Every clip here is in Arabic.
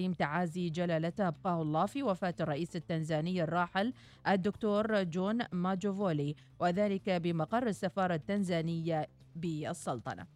تقديم تعازي جلالته أبقاه الله في وفاة الرئيس التنزاني الراحل الدكتور جون ماجوفولي وذلك بمقر السفارة التنزانية بالسلطنة.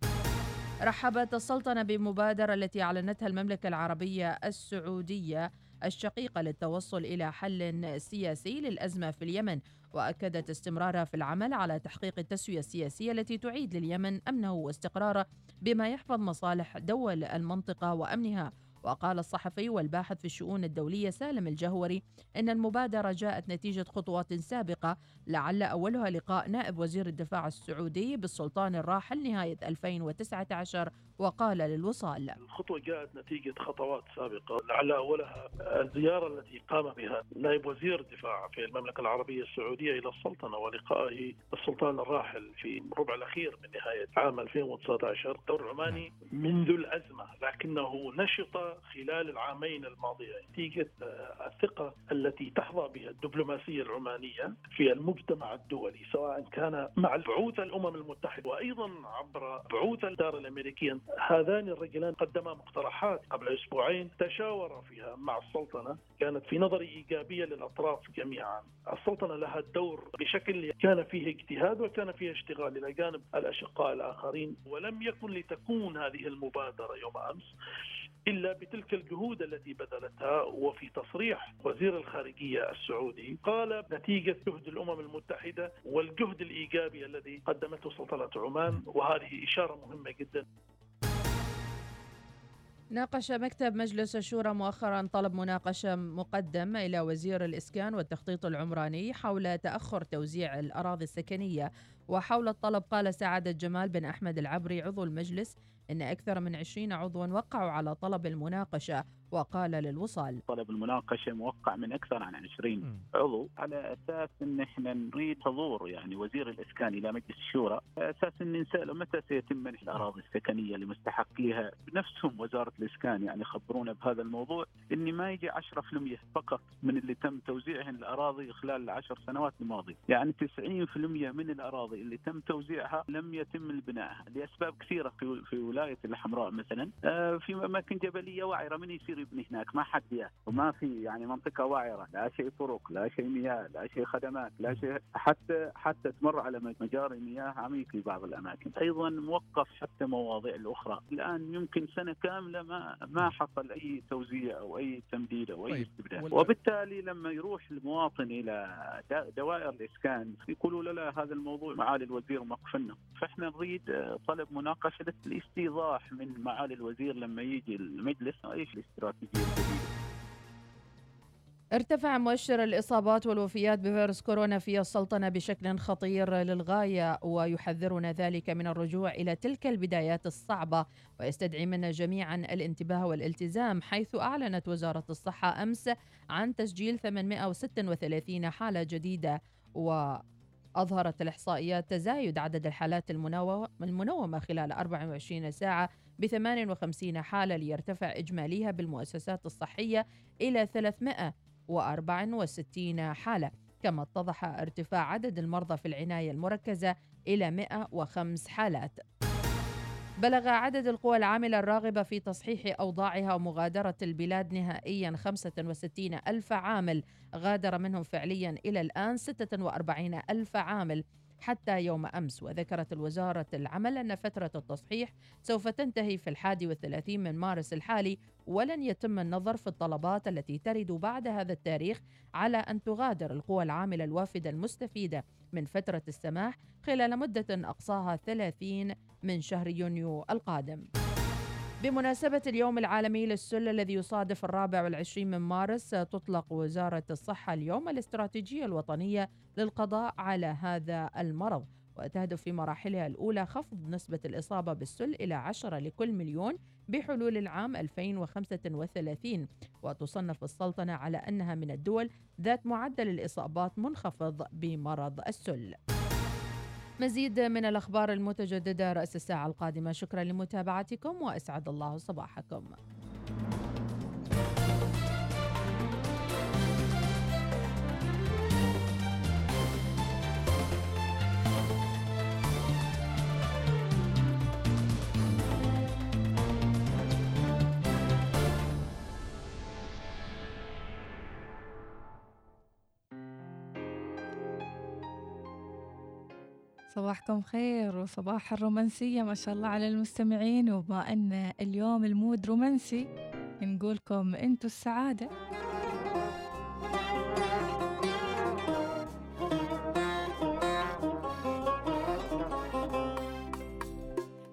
رحبت السلطنة بمبادرة التي أعلنتها المملكة العربية السعودية الشقيقة للتوصل إلى حل سياسي للأزمة في اليمن وأكدت استمرارها في العمل على تحقيق التسوية السياسية التي تعيد لليمن أمنه واستقراره بما يحفظ مصالح دول المنطقة وأمنها. وقال الصحفي والباحث في الشؤون الدولية سالم الجهوري إن المبادرة جاءت نتيجة خطوات سابقة لعل أولها لقاء نائب وزير الدفاع السعودي بالسلطان الراحل نهاية 2019 وقال للوصال. الخطوة جاءت نتيجة خطوات سابقة لعل أولها الزيارة التي قام بها نائب وزير الدفاع في المملكة العربية السعودية إلى السلطنة ولقائه السلطان الراحل في الربع الأخير من نهاية عام 2019 الدور العماني منذ الأزمة لكنه نشط خلال العامين الماضيين. نتيجة الثقة التي تحظى بها الدبلوماسية العمانية في المجتمع الدولي سواء كان مع بعوث الأمم المتحدة وأيضا عبر بعوث الدار الأمريكية هذان الرجلان قدما مقترحات قبل أسبوعين تشاور فيها مع السلطنة. كانت في نظري إيجابية للأطراف جميعا، السلطنة لها الدور بشكل كان فيه اجتهاد وكان فيه اشتغال إلى جانب الأشقاء الآخرين ولم يكن لتكون هذه المبادرة يوم أمس إلا بتلك الجهود التي بذلتها. وفي تصريح وزير الخارجية السعودي قال نتيجة جهد الأمم المتحدة والجهد الإيجابي الذي قدمته سلطنة عمان وهذه إشارة مهمة جدا. ناقش مكتب مجلس الشورى مؤخرا طلب مناقشة مقدم إلى وزير الإسكان والتخطيط العمراني حول تأخر توزيع الأراضي السكنية. وحول الطلب قال سعادة جمال بن أحمد العبري عضو المجلس إن أكثر من 20 عضوا وقعوا على طلب المناقشة وقال للوصال. طلب المناقشة موقع من أكثر عن 20 عضو على أساس إن إحنا نريد حضور يعني وزير الإسكان إلى مجلس الشورى على أساس إن نسأله متى سيتم منح الأراضي السكنية لمستحقيها بنفسهم وزارة الإسكان يعني خبرونا بهذا الموضوع. ان ما يجي 10% فقط من اللي تم توزيعهن الأراضي خلال العشر سنوات الماضية، يعني 90% من الأراضي اللي تم توزيعها لم يتم البناء لأسباب كثيرة في في ولاية الحمراء مثلا في أماكن جبلية وعره من يصير يبني هناك؟ ما حد ياه وما في يعني منطقة وعره لا شيء طرق لا شيء مياه لا شيء خدمات لا شيء. حتى حتى تمر على مجاري مياه عميق في بعض الأماكن. أيضا موقف حتى مواضيع الأخرى. الآن يمكن سنة كاملة ما ما حصل أي توزيع أو أي تمديد أو أي استبدال وبالتالي لما يروح المواطن إلى دوائر الإسكان يقولوا له لا هذا الموضوع معالي الوزير موقفنا فإحنا نريد طلب مناقشة الاستيضاح من معالي الوزير لما يجي المجلس إيش الاستراتيجية الجديدة؟ ارتفع مؤشر الإصابات والوفيات بفيروس كورونا في السلطنة بشكل خطير للغاية ويحذرنا ذلك من الرجوع إلى تلك البدايات الصعبة. ويستدعي منا جميعا الانتباه والالتزام حيث أعلنت وزارة الصحة أمس عن تسجيل 836 حالة جديدة. و أظهرت الإحصائيات تزايد عدد الحالات المنومة خلال 24 ساعة ب 58 حالة ليرتفع إجماليها بالمؤسسات الصحية إلى 364 حالة كما اتضح ارتفاع عدد المرضى في العناية المركزة إلى 105 حالات. بلغ عدد القوى العاملة الراغبة في تصحيح أوضاعها ومغادرة البلاد نهائيا 65 ألف عامل. غادر منهم فعليا إلى الآن 46 ألف عامل. حتى يوم أمس وذكرت الوزارة العمل أن فترة التصحيح سوف تنتهي في الحادي والثلاثين من مارس الحالي ولن يتم النظر في الطلبات التي ترد بعد هذا التاريخ على أن تغادر القوى العاملة الوافدة المستفيدة من فترة السماح خلال مدة أقصاها 30 من شهر يونيو القادم. بمناسبة اليوم العالمي للسل الذي يصادف الرابع والعشرين من مارس تطلق وزارة الصحة اليوم الاستراتيجية الوطنية للقضاء على هذا المرض. وتهدف في مراحلها الأولى خفض نسبة الإصابة بالسل إلى 10 لكل مليون بحلول العام 2035 وتصنف السلطنة على أنها من الدول ذات معدل الإصابات منخفض بمرض السل. مزيد من الأخبار المتجددة رأس الساعة القادمة. شكرا لمتابعتكم وأسعد الله صباحكم. صباحكم خير وصباح الرومانسية ما شاء الله على المستمعين وبما أن اليوم المود رومانسي. نقولكم أنتوا السعادة.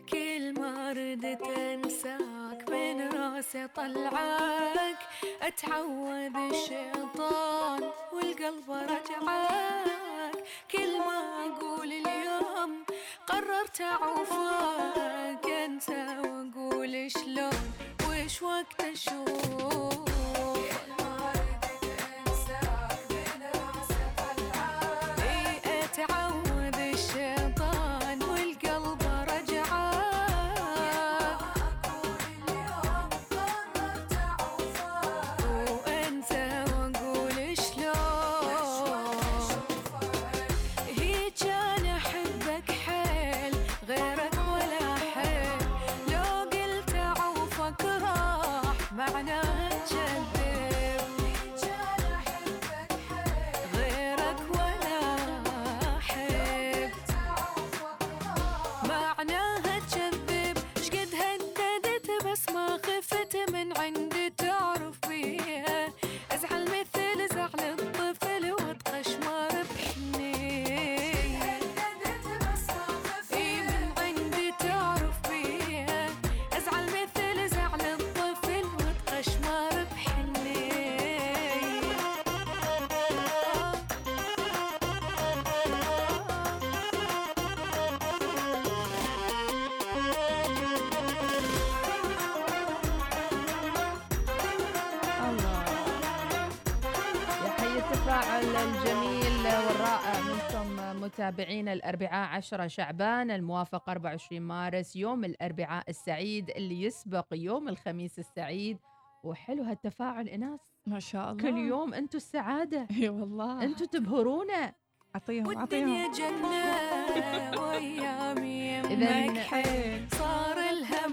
كل ما ردت أنساك من راسي طلعك أتعود الشيطان والقلب رجعك كل ما أقول اليوم قررت أعوفك. انسى وأقول شلون؟ وش وقت أشوف؟ الأربعاء 10 شعبان الموافق 24 مارس يوم الأربعاء السعيد اللي يسبق يوم الخميس السعيد. وحلو هالتفاعل إناس. ما شاء الله. كل يوم أنتوا السعادة. إي والله. أنتوا تبهرونا. أعطيهم والدنيا أعطيهم جنة وأيامي يمك صار لها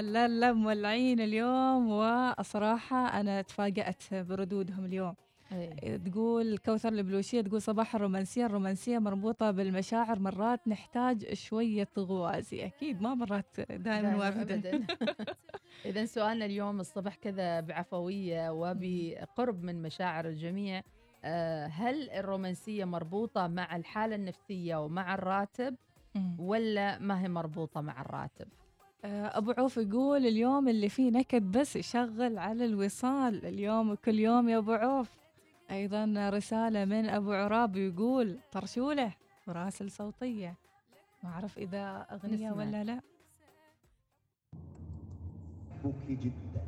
لا لا مولعين اليوم وصراحة أنا تفاجأت بردودهم اليوم إيه. تقول كوثر البلوشية تقول صباح الرومانسية الرومانسية مربوطة بالمشاعر مرات نحتاج شوية غوازي أكيد ما مرات دائما دائماً وابدا أبداً. إذا سؤالنا اليوم الصبح كذا بعفوية وبقرب من مشاعر الجميع آه، هل الرومانسية مربوطة مع الحالة النفسية ومع الراتب. ولا ما هي مربوطة مع الراتب؟ آه، أبو عوف يقول اليوم اللي فيه نكد بس يشغل على الوصال. اليوم وكل يوم يا أبو عوف. أيضا رسالة من أبو عراب يقول طرشولة وراسل صوتية. ما أعرف إذا أغنية نسمع. ولا لا. أحبك جدا.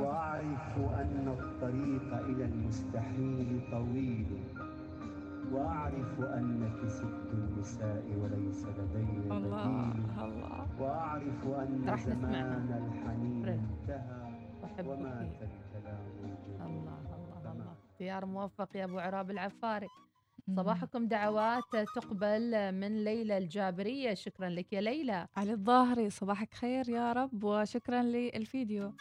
وأعرف أن الطريق إلى المستحيل طويل. وأعرف أنك ست النساء وليس لدي الله بديل. الله. وأعرف أن. زمان الحنين. انتهى ومات الكلام الجميل الله الله الله. اختيار موفق يا أبو عراب العفاري. صباحكم دعوات تقبل من ليلى الجابرية. شكرا لك يا ليلى. علي الظاهري صباحك خير يا رب وشكرا للفيديو.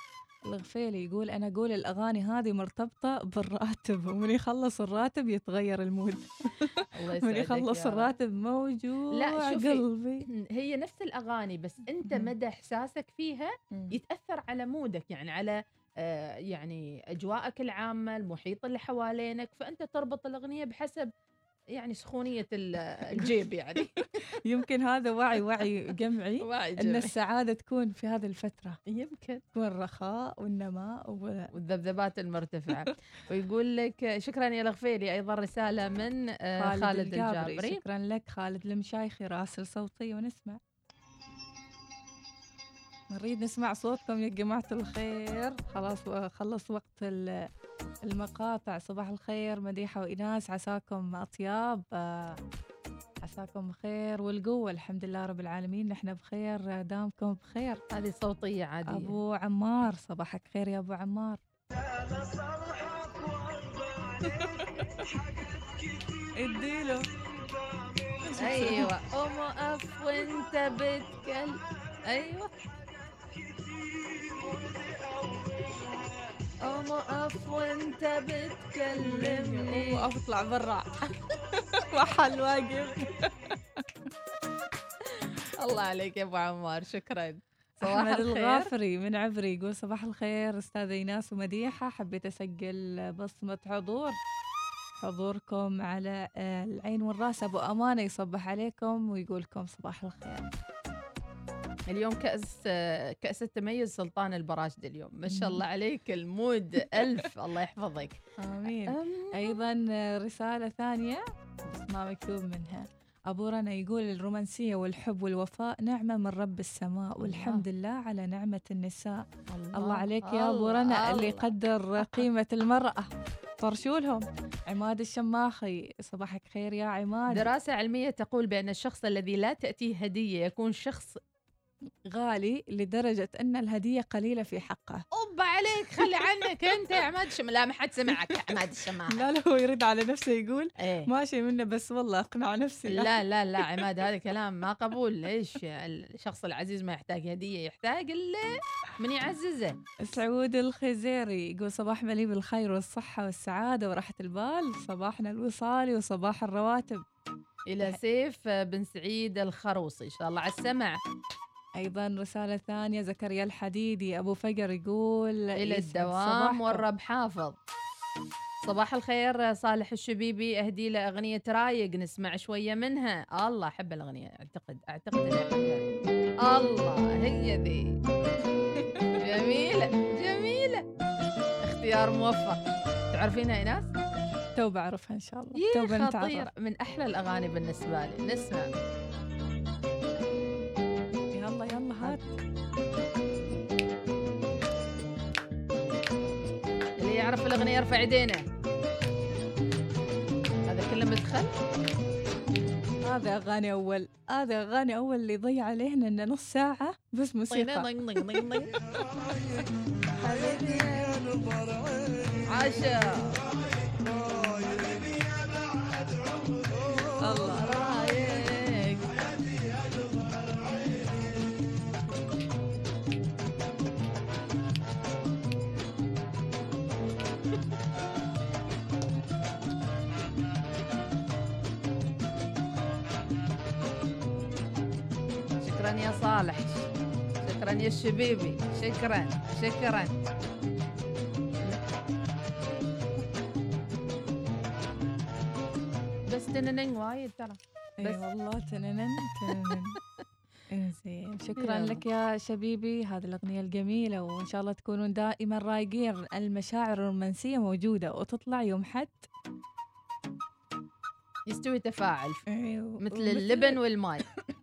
الغفيلي يقول أنا أقول الأغاني هذه مرتبطة بالراتب ومن يخلص الراتب يتغير المود الله من يخلص. الراتب موجوع لا، شوفي. قلبي هي نفس الأغاني بس أنت. مدى إحساسك فيها مم. يتأثر على مودك يعني على آه، يعني أجواءك العامة المحيط اللي حوالينك فأنت تربط الأغنية بحسب يعني سخونية ال- الجيب يعني. يمكن هذا وعي وعي جمعي إن. السعادة تكون في هذه الفترة. يمكن. تكون الرخاء والنماء. والذبذبات المرتفعة. ويقول لك شكرا يا الغفيلي أيضا رسالة من آه، خالد الجابري. شكرا لك خالد المشايخي راسل صوتي ونسمع. نريد نسمع صوتكم يا جماعة الخير. خلاص خلص وقت المقاطع صباح الخير مديحة وإناس عساكم أطياب آه، عساكم بخير والقوة الحمد لله رب العالمين نحن بخير دامكم بخير. هذه صوتية عادية. أبو عمار صباحك خير يا أبو عمار. إديله. أيوه. قوم اقف وأنت بتكلم أيوه. قوم اقف وانت بتكلمني. وقف اطلع برا. محل واقف. الله عليك يا أبو عمار شكرا. صباح الخير. الغافري من عبري يقول صباح الخير أستاذة إيناس ومديحة. حبيت أسجل بصمة حضور. حضوركم على العين والرأس. أبو أمانة يصبح عليكم ويقولكم صباح الخير. اليوم كأس كأس التميز سلطان البراشد اليوم. ما شاء الله عليك المود ألف. الله يحفظك. آمين. أم- أيضا آه، رسالة ثانية بس ما مكتوب منها. أبو رنا يقول الرومانسية والحب والوفاء نعمة من رب السماء والحمد لله على نعمة النساء. الله. عليك يا أبو الله، رنا اللي الله. يقدر قيمة المرأة. طرشوا لهم. عماد الشماخي صباحك خير يا عماد. دراسة علمية تقول بأن الشخص الذي لا تأتيه هدية يكون شخص غالي لدرجة أن الهدية قليلة في حقه. أوب عليك خلي عنك أنت. يا عماد الشم لا ما حد سمعك يا عماد الشماخ لا لا هو يرد على نفسه يقول إيه. ماشي منه بس والله أقنع نفسي. لا لا لا عماد هذا كلام ما قبول. ليش الشخص العزيز ما يحتاج هدية يحتاج اللي من يعززه. سعود الخزيري يقول صباح مليء بالخير والصحة والسعادة وراحة البال صباحنا الوصالي وصباح الرواتب. إلى سيف بن سعيد الخروصي إن شاء الله على السمع. أيضا رسالة ثانية زكريا الحديدي أبو فقر يقول يسعد الدوام. والرب حافظ. صباح الخير صالح الشبيبي أهدي له أغنية رايق نسمع شوية منها. الله أحب الأغنية أعتقد أعتقد احبها الله هي ذي. جميلة جميلة. اختيار موفق. تعرفينها إيناس؟ تو بعرفها إن شاء الله. تو خطير. من أحلى الأغاني بالنسبة لي. نسمع. اللي يعرف الأغنية يرفع يدينه. هذا كله مدخل. هذا أغاني أول هذا أغاني أول اللي ضيع علينا إنه نص ساعة بس موسيقى. طين عاشا الله. صالح. شكرا يا الشبيبي شكرا شكرا. بس تننن وايد ترى. اي. والله تننن تننن. إنزين. شكرا. لك يا شبيبي. هذه الأغنية الجميلة وإن شاء الله تكونون دائما رايقين. المشاعر الرومانسية موجودة وتطلع يوم حد. يستوي تفاعل. أيوه. مثل اللبن والماء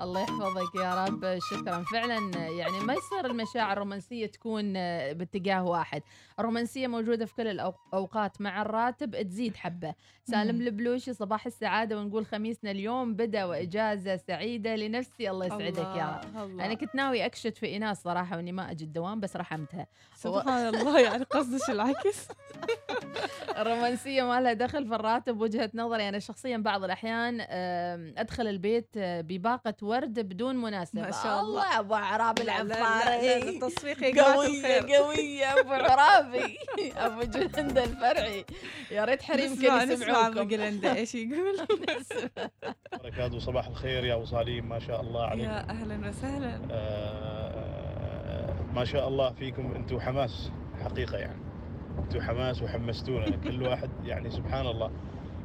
الله يحفظك يا رب. شكرا. فعلا يعني ما يصير المشاعر الرومانسية تكون باتجاه واحد. الرومانسية موجودة في كل الاوقات مع الراتب تزيد حبة. سالم. البلوشي صباح السعادة ونقول خميسنا اليوم بدأ وإجازة سعيدة لنفسي. الله يسعدك يا رب. الله،. أنا كنت ناوي أكشت في إيناس صراحة وإني ما أجي الدوام بس رحمتها. سبحان الله يعني قصدش العكس. الرومانسية ما لها دخل في الراتب وجهة نظري أنا شخصيا بعض الأحيان آم، أدخل البيت آه، بباقة ورد بدون مناسبة. ما شاء الله. الله أبو عراب لا، لا، لا، العفاري التصفيق الخير قوية أبو عرابي. أبو جلند الفرعي. يا ريت حريم كان نسمع يسمعوكم بقلندا إيش يقول؟ بركاته صباح الخير يا أبو صالين ما شاء الله عليكم يا أهلا وسهلا. آه ما شاء الله فيكم. أنتم حماس حقيقة يعني. أنتم حماس وحمستونا. كل واحد يعني سبحان الله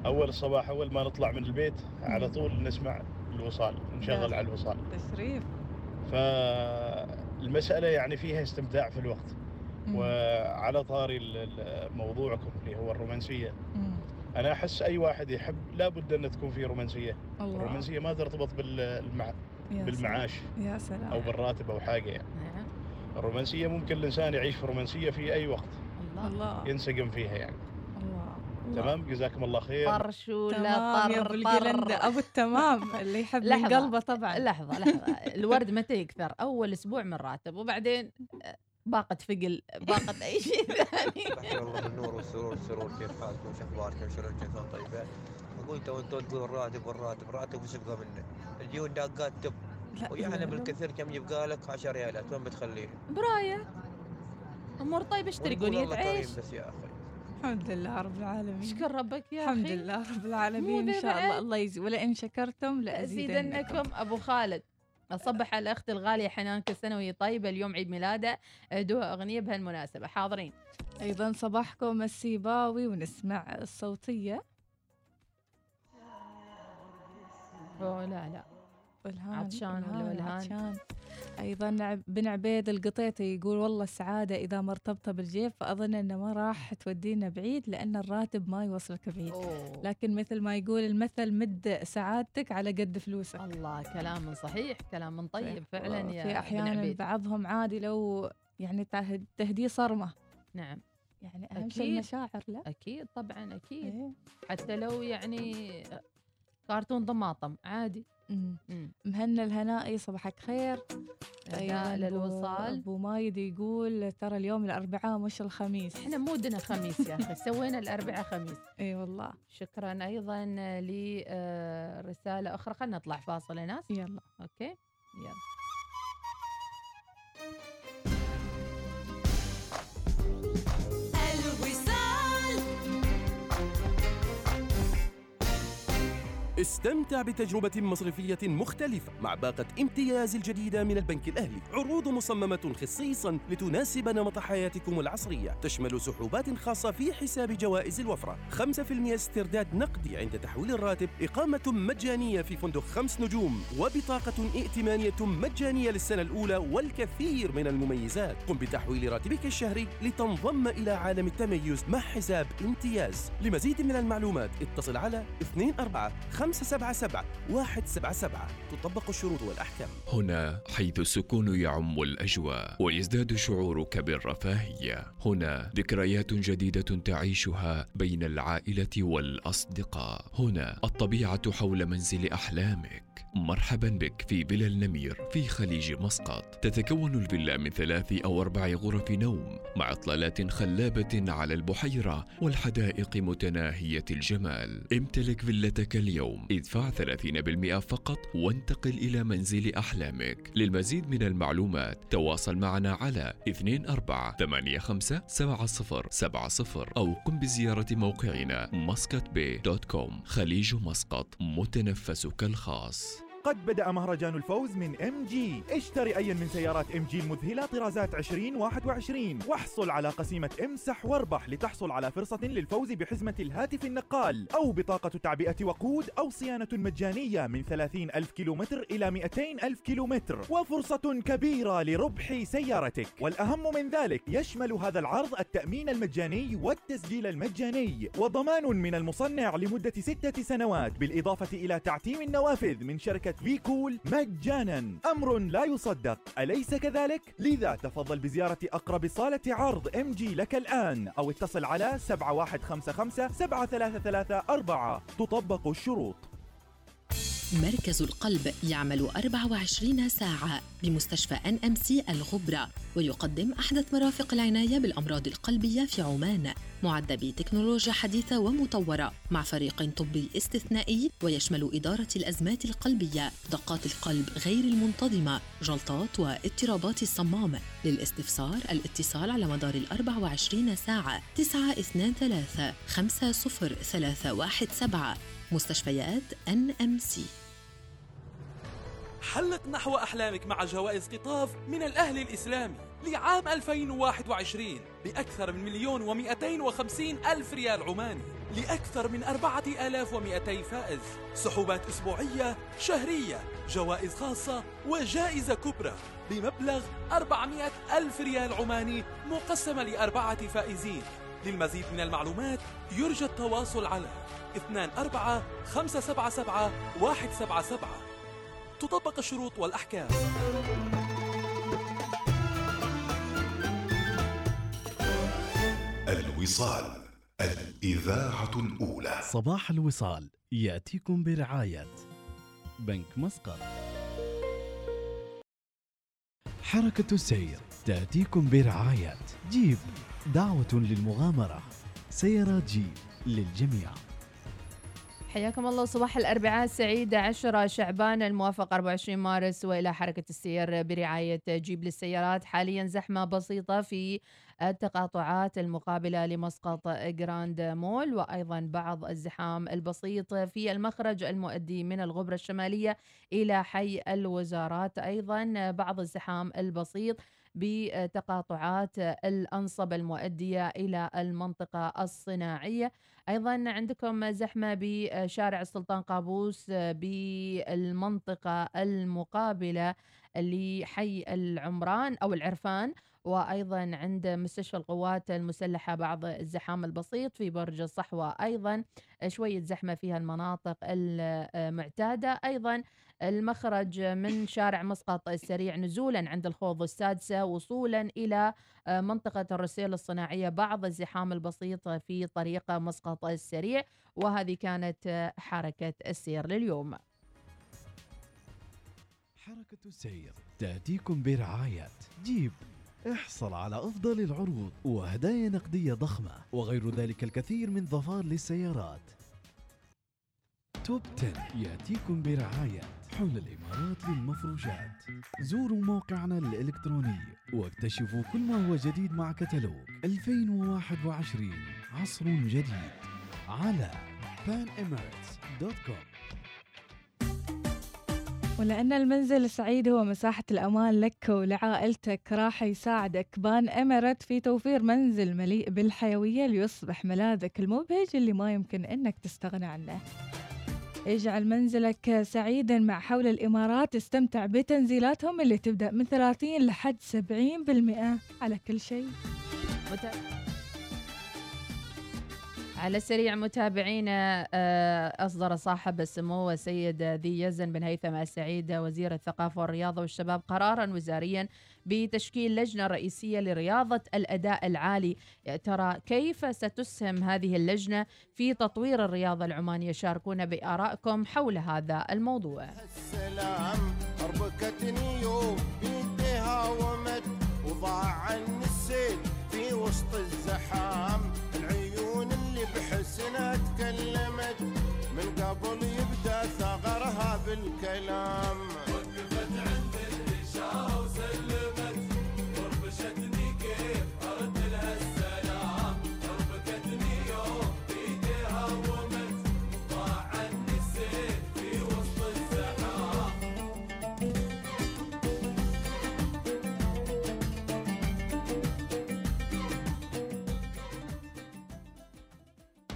أول الصباح أول ما نطلع من البيت على طول نسمع الوصال نشغل على الوصال. تشريف. فالمسألة يعني فيها استمتاع في الوقت. وعلى طاري موضوعكم اللي هو الرومانسية. أنا أحس أي واحد يحب لابد أن تكون فيه رومانسية. الله. الرومانسية ما ترتبط بالمع... بالمعاش يا سلام. أو بالراتب أو حاجة يعني. نعم. الرومانسية ممكن الإنسان يعيش في رومانسية في أي وقت. الله. ينسجم فيها يعني. الله. تمام؟ جزاكم الله خير. طرش ولا تمام. يا طر. طر أبو التمام. اللي يحب من لحظة. قلبه طبعا. لحظة لحظة. الورد متى يكثر أول أسبوع من راتب. وبعدين آه، باقة فقل باقة أي شيء ثاني. تحيا الله بالنور والسرور والسرور كيف حالكم؟ وش أخباركم؟ شلون كيفكم طيبين أخوي تو أنتوا تقول الراتب والراتب. الراتب وش يبقى منه؟ الديون داقات تب. ويعني. بالكثير كم يبقى لك 10 ريالات. وين بتخليه؟ براية. أمور طيب اشتري الله عيش. بس يا أخي الحمد لله رب العالمين. اشكر ربك يا الحمد أخي. لله رب العالمين. إن شاء. الله الله يجزي ولئن شكرتم لأزيدنكم. أبو خالد أصبح على الأخت الغالية حنان كل سنة وهي طيبة. اليوم عيد ميلادها أدوها أغنية بهالمناسبة. حاضرين. أيضا صباحكم السيباوي ونسمع الصوتية. أوه لا لا. والهان عطشان ولا والهان؟ عطشان أيضا بن عبيد القطيطي يقول والله السعادة إذا مرتبطة بالجيب فأظن إنه ما راح تودينا بعيد لأن الراتب ما يوصلك بعيد أوه. لكن مثل ما يقول المثل مد سعادتك على قد فلوسك الله كلام صحيح كلام طيب فعلا يا في أحيانا عبيد بعضهم عادي لو يعني ته- تهديه صرمة نعم يعني أهم شيء. المشاعر لا أكيد طبعا أكيد إيه. حتى لو يعني كرتون ضماطم عادي. مهنا الهنائي صباحك خير. أيضاً للوصال. أبو مايد يقول ترى اليوم الأربعاء مش الخميس. إحنا mood نا خميس يا أخي. سوينا الأربعاء خميس. إي والله. شكرا أيضا لرساله أخرى. خلينا نطلع فاصل يا ناس. يلا. OK. يلا. استمتع بتجربة مصرفية مختلفة مع باقة امتياز الجديدة من البنك الأهلي. عروض مصممة خصيصا لتناسب نمط حياتكم العصرية. تشمل سحوبات خاصة في حساب جوائز الوفرة. 5% استرداد نقدي عند تحويل الراتب. إقامة مجانية في فندق خمس نجوم. وبطاقة ائتمانية مجانية للسنة الأولى والكثير من المميزات. قم بتحويل راتبك الشهري لتنضم إلى عالم التميز مع حساب امتياز. لمزيد من المعلومات اتصل على 24 577 177 تطبق الشروط والأحكام. هنا حيث السكون يعم الأجواء ويزداد شعورك بالرفاهية. هنا ذكريات جديدة تعيشها بين العائلة والأصدقاء. هنا الطبيعة حول منزل احلامك مرحبا بك في فيلا النمير في خليج مسقط. تتكون الفيلا من ثلاث أو أربع غرف نوم مع أطلالات خلابة على البحيرة والحدائق متناهية الجمال. امتلك فيلتك اليوم. ادفع 30% فقط وانتقل إلى منزل أحلامك. للمزيد من المعلومات تواصل معنا على 24857070 أو قم بزيارة موقعنا مسقط خليج مسقط متنفسك الخاص. قد بدأ مهرجان الفوز من MG اشتري أي من سيارات MG المذهلة طرازات 2021 واحصل على قسيمة امسح واربح لتحصل على فرصة للفوز بحزمة الهاتف النقال. أو بطاقة تعبئة وقود أو صيانة مجانية من 30 ألف كيلومتر إلى 200 ألف كيلومتر. وفرصة كبيرة لربح سيارتك. والأهم من ذلك يشمل هذا العرض التأمين المجاني والتسجيل المجاني. وضمان من المصنع لمدة ستة سنوات بالإضافة إلى تعتيم النوافذ من شركة V-Kool مجانا. أمر لا يصدق. أليس كذلك؟ لذا تفضل بزيارة أقرب صالة عرض MG لك الآن أو اتصل على 7155 7334 تطبق الشروط. مركز القلب يعمل 24 ساعة بمستشفى NMC الغبرة ويقدم أحدث مرافق العناية بالأمراض القلبية في عمان. معدة بتكنولوجيا حديثة ومطورة مع فريق طبي استثنائي ويشمل إدارة الأزمات القلبية دقات القلب غير المنتظمة جلطات واضطرابات الصمام. للاستفسار الاتصال على مدار ال 24 ساعة 923 50317 مستشفيات NMC حلق نحو أحلامك مع جوائز قطاف من الأهلي الإسلامي. لعام 2021 بأكثر من مليون ومئتين وخمسين ألف ريال عماني لأكثر من أربعة آلاف ومئتي فائز. سحوبات أسبوعية شهرية جوائز خاصة وجائزة كبرى بمبلغ 400 ألف ريال عماني مقسمة لأربعة فائزين. للمزيد من المعلومات يرجى التواصل على 24 577 177 تطبق الشروط والأحكام. الوصال الإذاعة الأولى. صباح الوصال يأتيكم برعاية بنك مسقط. حركة السير تأتيكم برعاية. جيب دعوة للمغامرة. سيارات جيب للجميع. حياكم الله صباح الأربعاء السعيد 10 شعبان الموافق 24 مارس وإلى حركة السير برعاية جيب للسيارات. حاليا زحمة بسيطة في التقاطعات المقابلة لمسقط Grand Mall وأيضا بعض الزحام البسيط في المخرج المؤدي من الغبرة الشمالية إلى حي الوزارات. أيضا بعض الزحام البسيط بتقاطعات الأنصب المؤدية إلى المنطقة الصناعية. أيضا عندكم زحمة بشارع السلطان قابوس بالمنطقة المقابلة لحي العمران أو العرفان وأيضا عند مستشفى القوات المسلحة بعض الزحام البسيط في برج الصحوة. أيضا شوية زحمة فيها المناطق المعتادة. أيضا المخرج من شارع مسقط السريع نزولا عند الخوض السادسة وصولا إلى منطقة الرسيل الصناعية بعض الزحام البسيط في طريق مسقط السريع. وهذه كانت حركة السير لليوم. حركة السير تأتيكم برعاية جيب. احصل على أفضل العروض وهدايا نقدية ضخمة وغير ذلك الكثير من ظفار للسيارات. توب 10 يأتيكم برعاية حول الإمارات للمفروشات. زوروا موقعنا الإلكتروني واكتشفوا كل ما هو جديد مع كتالوج. 2021 عصر جديد. على panemirates.com ولأن المنزل السعيد هو مساحة الأمان لك ولعائلتك راح يساعدك. بان إمارات في توفير منزل مليء بالحيوية ليصبح ملاذك المبهج اللي ما يمكن أنك تستغنى عنه. اجعل منزلك سعيدا مع حول الإمارات. استمتع بتنزيلاتهم اللي تبدأ من 30 لحد 70% على كل شيء. على السريع متابعينا آه، أصدر صاحب السمو السيد ذي يزن بن هيثم السعيد وزير الثقافة والرياضة والشباب قرارا وزاريا بتشكيل لجنة رئيسية لرياضة الأداء العالي. ترى كيف ستسهم هذه اللجنة في تطوير الرياضة العمانية؟ شاركونا بآرائكم حول هذا الموضوع. السلام وضاع السيل في وسط الزحام. العيون اللي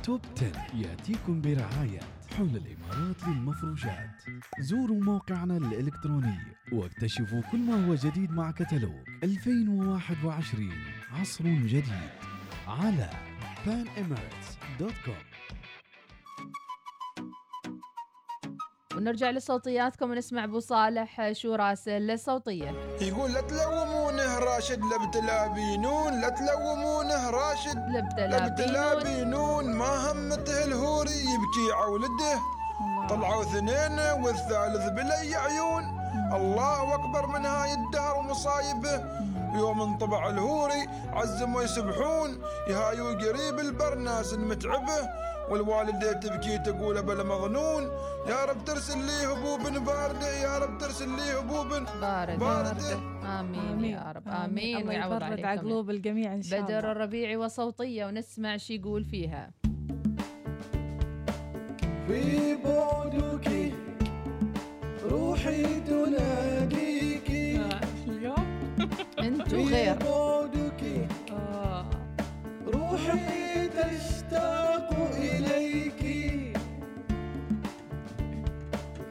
توب 10 يأتيكم برعاية حول الإمارات للمفروشات. زوروا موقعنا الإلكتروني واكتشفوا كل ما هو جديد مع كتالوج 2021 عصر جديد على panemirates.com ونرجع لصوتياتكم ونسمع أبو صالح شو راسل الصوتيه يقول لا تلومونه راشد لبتلابينون لا تلومونه راشد لبتلابينون ما همته الهوري يبكي عولده. طلعوا اثنين والثالث بلي عيون. الله أكبر من هاي الدهر ومصايبه يوم انطبع الهوري عزموا يسبحون يهايو قريب البرناس متعبه والوالدة تبكي تقول بلا مظنون يا رب ترسل لي هبوب باردة يا رب ترسل لي هبوب باردة, باردة. آمين يا رب. آمين. الله ويعوض يبرد عليكم. على قلوب الجميع إن شاء بدر الله. الربيعي وصوتية ونسمع شي يقول فيها. في بعدك روحي تناديك. أنتو في غير بعدك روحي تشتاق إليك.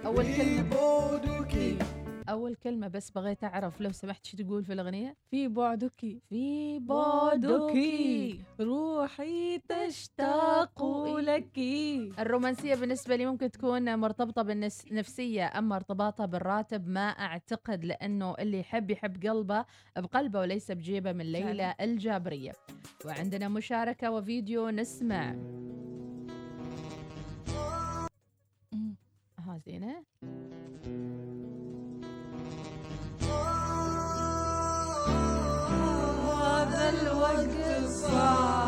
أول في كلمه بعدك. أول كلمة بس بغيت أعرف لو سمحت شو تقول في الأغنية؟ في بعدك في بعدك روحي تشتاق لك. الرومانسية بالنسبة لي ممكن تكون مرتبطة بالنفسية أما ارتباطها بالراتب ما أعتقد لأنه اللي يحب يحب قلبه بقلبه وليس بجيبه من ليلى الجابرية. وعندنا مشاركة وفيديو نسمع. ها زينة؟ الوقت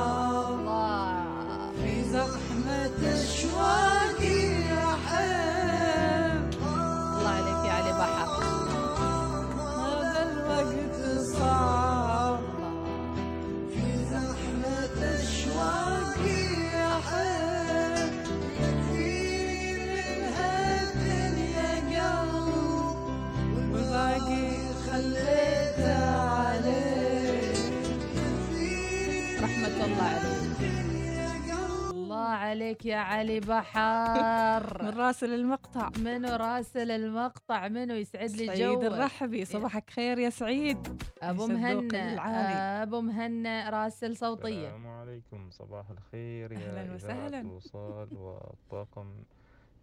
عليك يا علي بحر. من راسل المقطع. منو راسل المقطع منو يسعد لي سعيد جوك؟ الرحبي صباحك خير يا سعيد. أبو مهنا. أبو مهنا راسل صوتية. السلام عليكم صباح الخير يا أهلاً إذاعة وسهلاً. الوصال والطاقم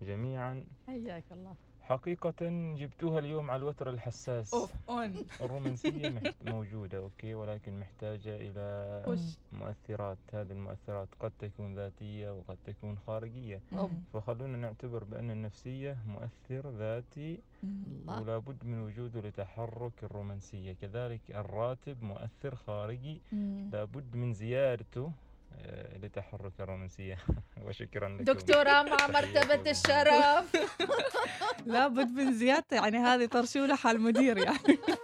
جميعا. حياك الله. حقيقة جبتوها اليوم على الوتر الحساس off on الرومانسية محت... موجودة OK ولكن محتاجة إلى وش؟ مؤثرات هذه المؤثرات قد تكون ذاتية وقد تكون خارجية أوب. فخلونا نعتبر بأن النفسية مؤثر ذاتي الله. ولا بد من وجوده لتحرك الرومانسية كذلك الراتب مؤثر خارجي مم. لابد من زيادته لتحرك الرومانسية. وشكرا لكم. دكتورة مع مرتبة الشرف. لابد من زيادته يعني هذه طرشولة حال مدير يعني.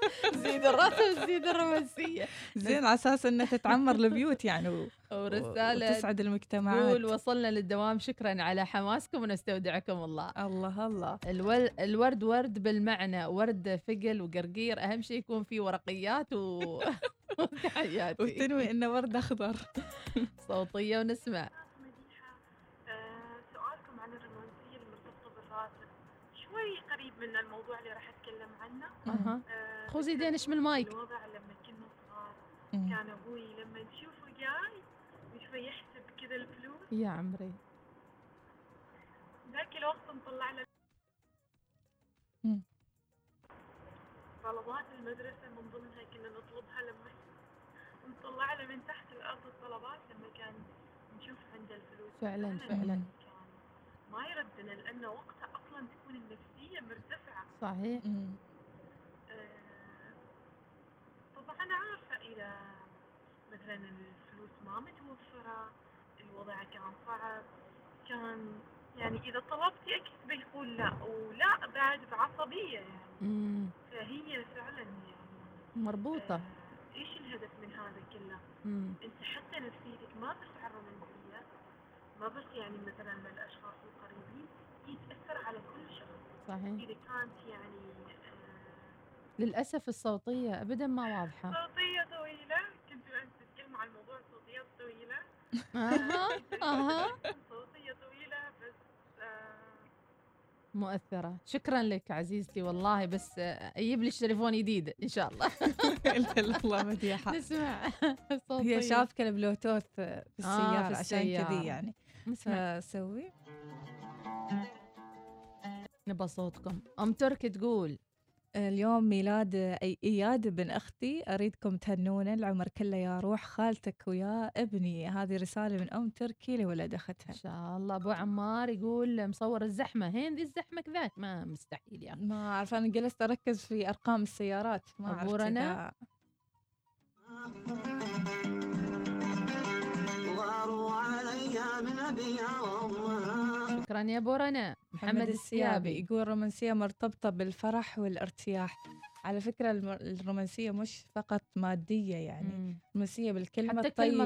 زيد الراتب زيد الرومانسية. زين على أساس إنها تتعمر البيوت يعني و- ورسالة وتسعد المجتمعات. قول وصلنا للدوام شكرا على حماسكم ونستودعكم الله. الله الله. الول... الورد ورد بالمعنى ورد فقل وقرقير أهم شيء يكون في ورقيات و وتحياتي وتنوي انه ورد أخضر. صوتية ونسمع. آه، سؤالكم عن الرومانسية المرتبطة بالراتب شوي قريب من الموضوع اللي راح أتكلم عنه. أها. آه، خذي ايدينش من المايك. الوضع لما كنا صغار. كان أبوي لما نشوفه جاي وشوي يحسب كذا الفلوس. يا عمري. ذاك الوقت نطلع له. طلبات المدرسة من ضمنها كنا نطلبها لما نطلع له من تحت الأرض الطلبات لما كان نشوف عنده الفلوس. فعلا فعلاً. ما يردنا لأنه وقتها أصلا تكون النفسية مرتفعة. صحيح. آه، طبعا عارفة إذا مثلا الفلوس ما متوفرة الوضع كان صعب. كان يعني إذا طلبتي أكيد بيقول لا ولا بعد بعصبية يعني. مم. فهي فعلا يعني مربوطة. إيش الهدف من هذا كله؟ مم. أنت حتى نفسيتك ما بس على الرومانسية ما بس يعني مثلا من الأشخاص القريبين يتأثر على كل شخص. صحيح. إذا كانت يعني آه، للأسف الصوتية أبدا ما واضحة. صوتية طويلة. كنتوا أنت تتكلموا عن موضوع الصوتيات الطويلة أها أها. صوتية طويلة بس آه، مؤثرة. شكرا لك عزيزتي والله بس آه، أجيب لي تليفون جديد إن شاء الله. الله مديحة نسمع هي صوتية. شابكة البلوتوث في السيارة في عشان. كذي يعني. نسمع. فسوي. نبى صوتكم. أم تركي تقول اليوم ميلاد أي- إياد بن أختي أريدكم تهنونه العمر كله يا روح خالتك ويا ابني. هذه رسالة من أم تركي لولد أختها. إن شاء الله. أبو عمار يقول مصور الزحمة. هين ذي الزحمة كذاك؟ ما مستحيل يا أخي. ما أعرف أنا جلست أركز في أرقام السيارات. ما أبو عرفت رنا؟ إذا- شكرا يا أبو رنا محمد السيابي يقول الرومانسية مرتبطة بالفرح والارتياح على فكرة الرومانسية مش فقط مادية يعني. الرومانسية بالكلمة حتى الطيبة،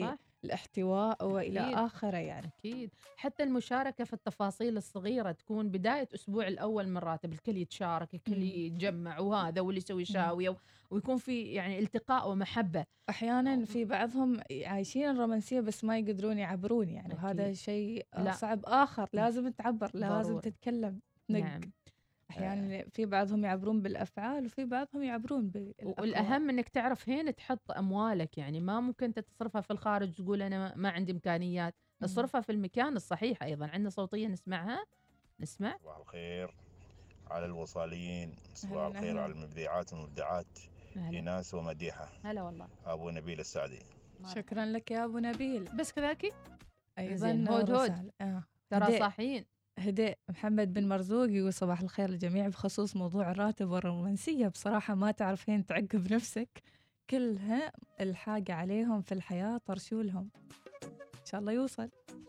صح؟ بالاحتواء وإلى أكيد. آخره يعني أكيد حتى المشاركة في التفاصيل الصغيرة تكون بداية أسبوع الأول من راتب الكل يتشارك الكل. يتجمع وهذا واللي يسوي شاوية ويكون في يعني التقاء ومحبة أحيانا في بعضهم عايشين الرومانسية بس ما يقدرون يعبرون يعني وهذا أكيد. شيء لا. صعب آخر لازم تعبر لازم ضروري. تتكلم نق. نعم أحيانا في بعضهم يعبرون بالأفعال وفي بعضهم يعبرون بالأقوال. والأهم إنك تعرف هين تحط أموالك يعني ما ممكن أنت تصرفها في الخارج تقول أنا ما- عندي إمكانيات. اصرفها في المكان الصحيح أيضا. عندنا صوتية نسمعها؟ نسمع؟ صباح الخير على الوصاليين صباح الخير. على المبدعات والمبدعات. ايناس ومديحة. هلا والله. أبو نبيل السعدي. شكرا لك يا أبو نبيل. بس كذاكي؟ أيضا زين، هود هود. آه. ترى. صاحيين. هداء محمد بن مرزوق يقول صباح الخير للجميع بخصوص موضوع الراتب والرومانسية بصراحة ما تعرف هين تعقب نفسك كلها الحاجة عليهم في الحياة طرشولهم إن شاء الله يوصل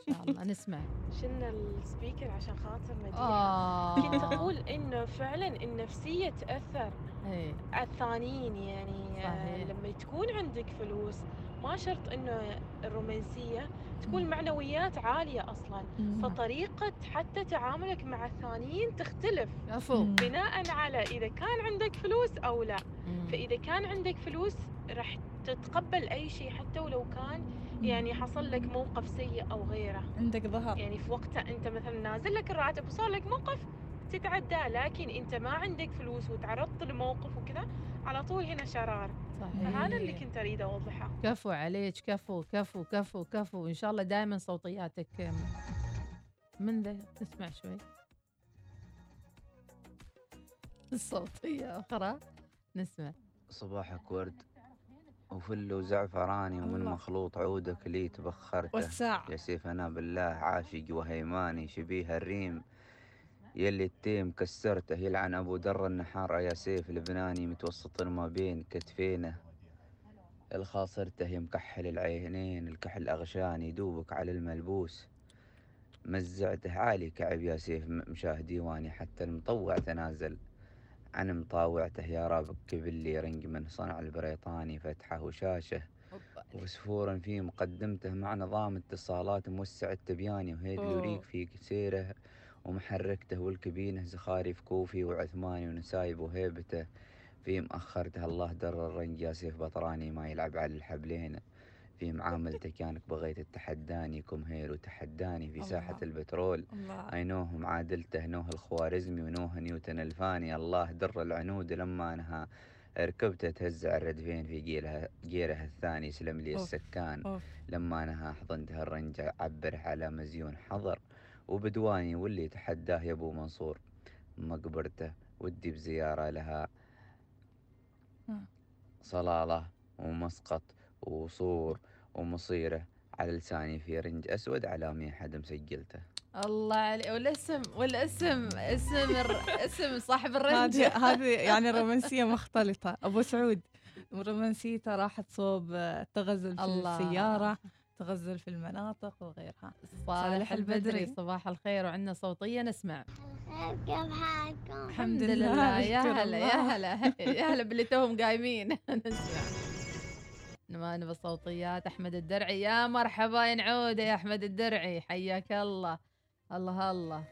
إن شاء الله نسمع شلنا السبيكر عشان خاطر مديحة آه. كنت أقول إنه فعلا النفسية تأثر إيه. الثانيين يعني آه، صحيح. لما تكون عندك فلوس ما شرط إنه الرومانسية تكون. معنويات عالية أصلا مم. فطريقة حتى تعاملك مع الثانيين تختلف مم. بناء على إذا كان عندك فلوس أو لا مم. فإذا كان عندك فلوس راح تتقبل أي شيء حتى ولو كان. يعني حصل لك موقف سيء أو غيره عندك ظهر يعني في وقتها أنت مثلا نازل لك الراتب وصار لك موقف تتعداه لكن أنت ما عندك فلوس وتعرضت لموقف وكذا على طول هنا شرار فهذا اللي صحيح كنت أريد اوضحه كفو عليك كفو كفو كفو كفو. إن شاء الله دائما صوتياتك من ذا؟ نسمع شوي. الصوتية أخرى. نسمع. صباحك ورد. وفل وزعفراني ومن. مخلوط عودك لي تبخرته. يا سيف أنا بالله عاشق وهيماني. شبيه الريم. يلي التيم كسرته يلعن أبو در النحار يا سيف لبناني متوسط ما بين كتفينه. الخاصرته يمكحل العينين الكحل أغشاني دوبك على الملبوس. مزعته عالي كعب يا سيف مشاه ديواني حتى المطوع تنازل. عن مطاوعته يا رابك كبلي رنج من صنع البريطاني فتحه وشاشه. وسفورا في مقدمته مع نظام اتصالات موسع التبياني وهيد أوه. يوريك في سيره ومحركته والكبينة زخارف كوفي وعثماني ونسايب وهيبته في مأخرته الله در الرنج يا سيف بطراني ما يلعب على الحبلين في معاملته كانك بغيت تتحداني كمهير وتحداني في ساحة الله. البترول الله أينوه معادلته نوه الخوارزمي ونوه نيوتن الفاني الله در العنود لما انها ركبته تهزع الردفين في جيلها جيره الثاني سلم لي. السكان أوف. لما انها حضنته الرنج عبره على مزيون حضر وبدواني واللي تحداه يا أبو منصور. مقبرته ودي بزيارة لها. صلالة ومسقط وصور ومصيره على لساني في رنج أسود علامي حد مسجلته. الله عليك والاسم والاسم اسم الر... اسم صاحب الرنج. هذه هذه يعني رومانسية مختلطة. أبو سعود رومانسيته راحت صوب آه، تغزل في الله. السيارة. تغزل في المناطق وغيرها. صالح البدري صباح الخير وعندنا صوتية نسمع. كيف حالكم؟ الحمد لله يا هلا يا. هلا يا هلا باللي توهم قايمين. نسمع. ما نبى الصوتيات. أحمد الدرعي يا مرحبا يا نعوده يا أحمد الدرعي. حياك الله. الله الله.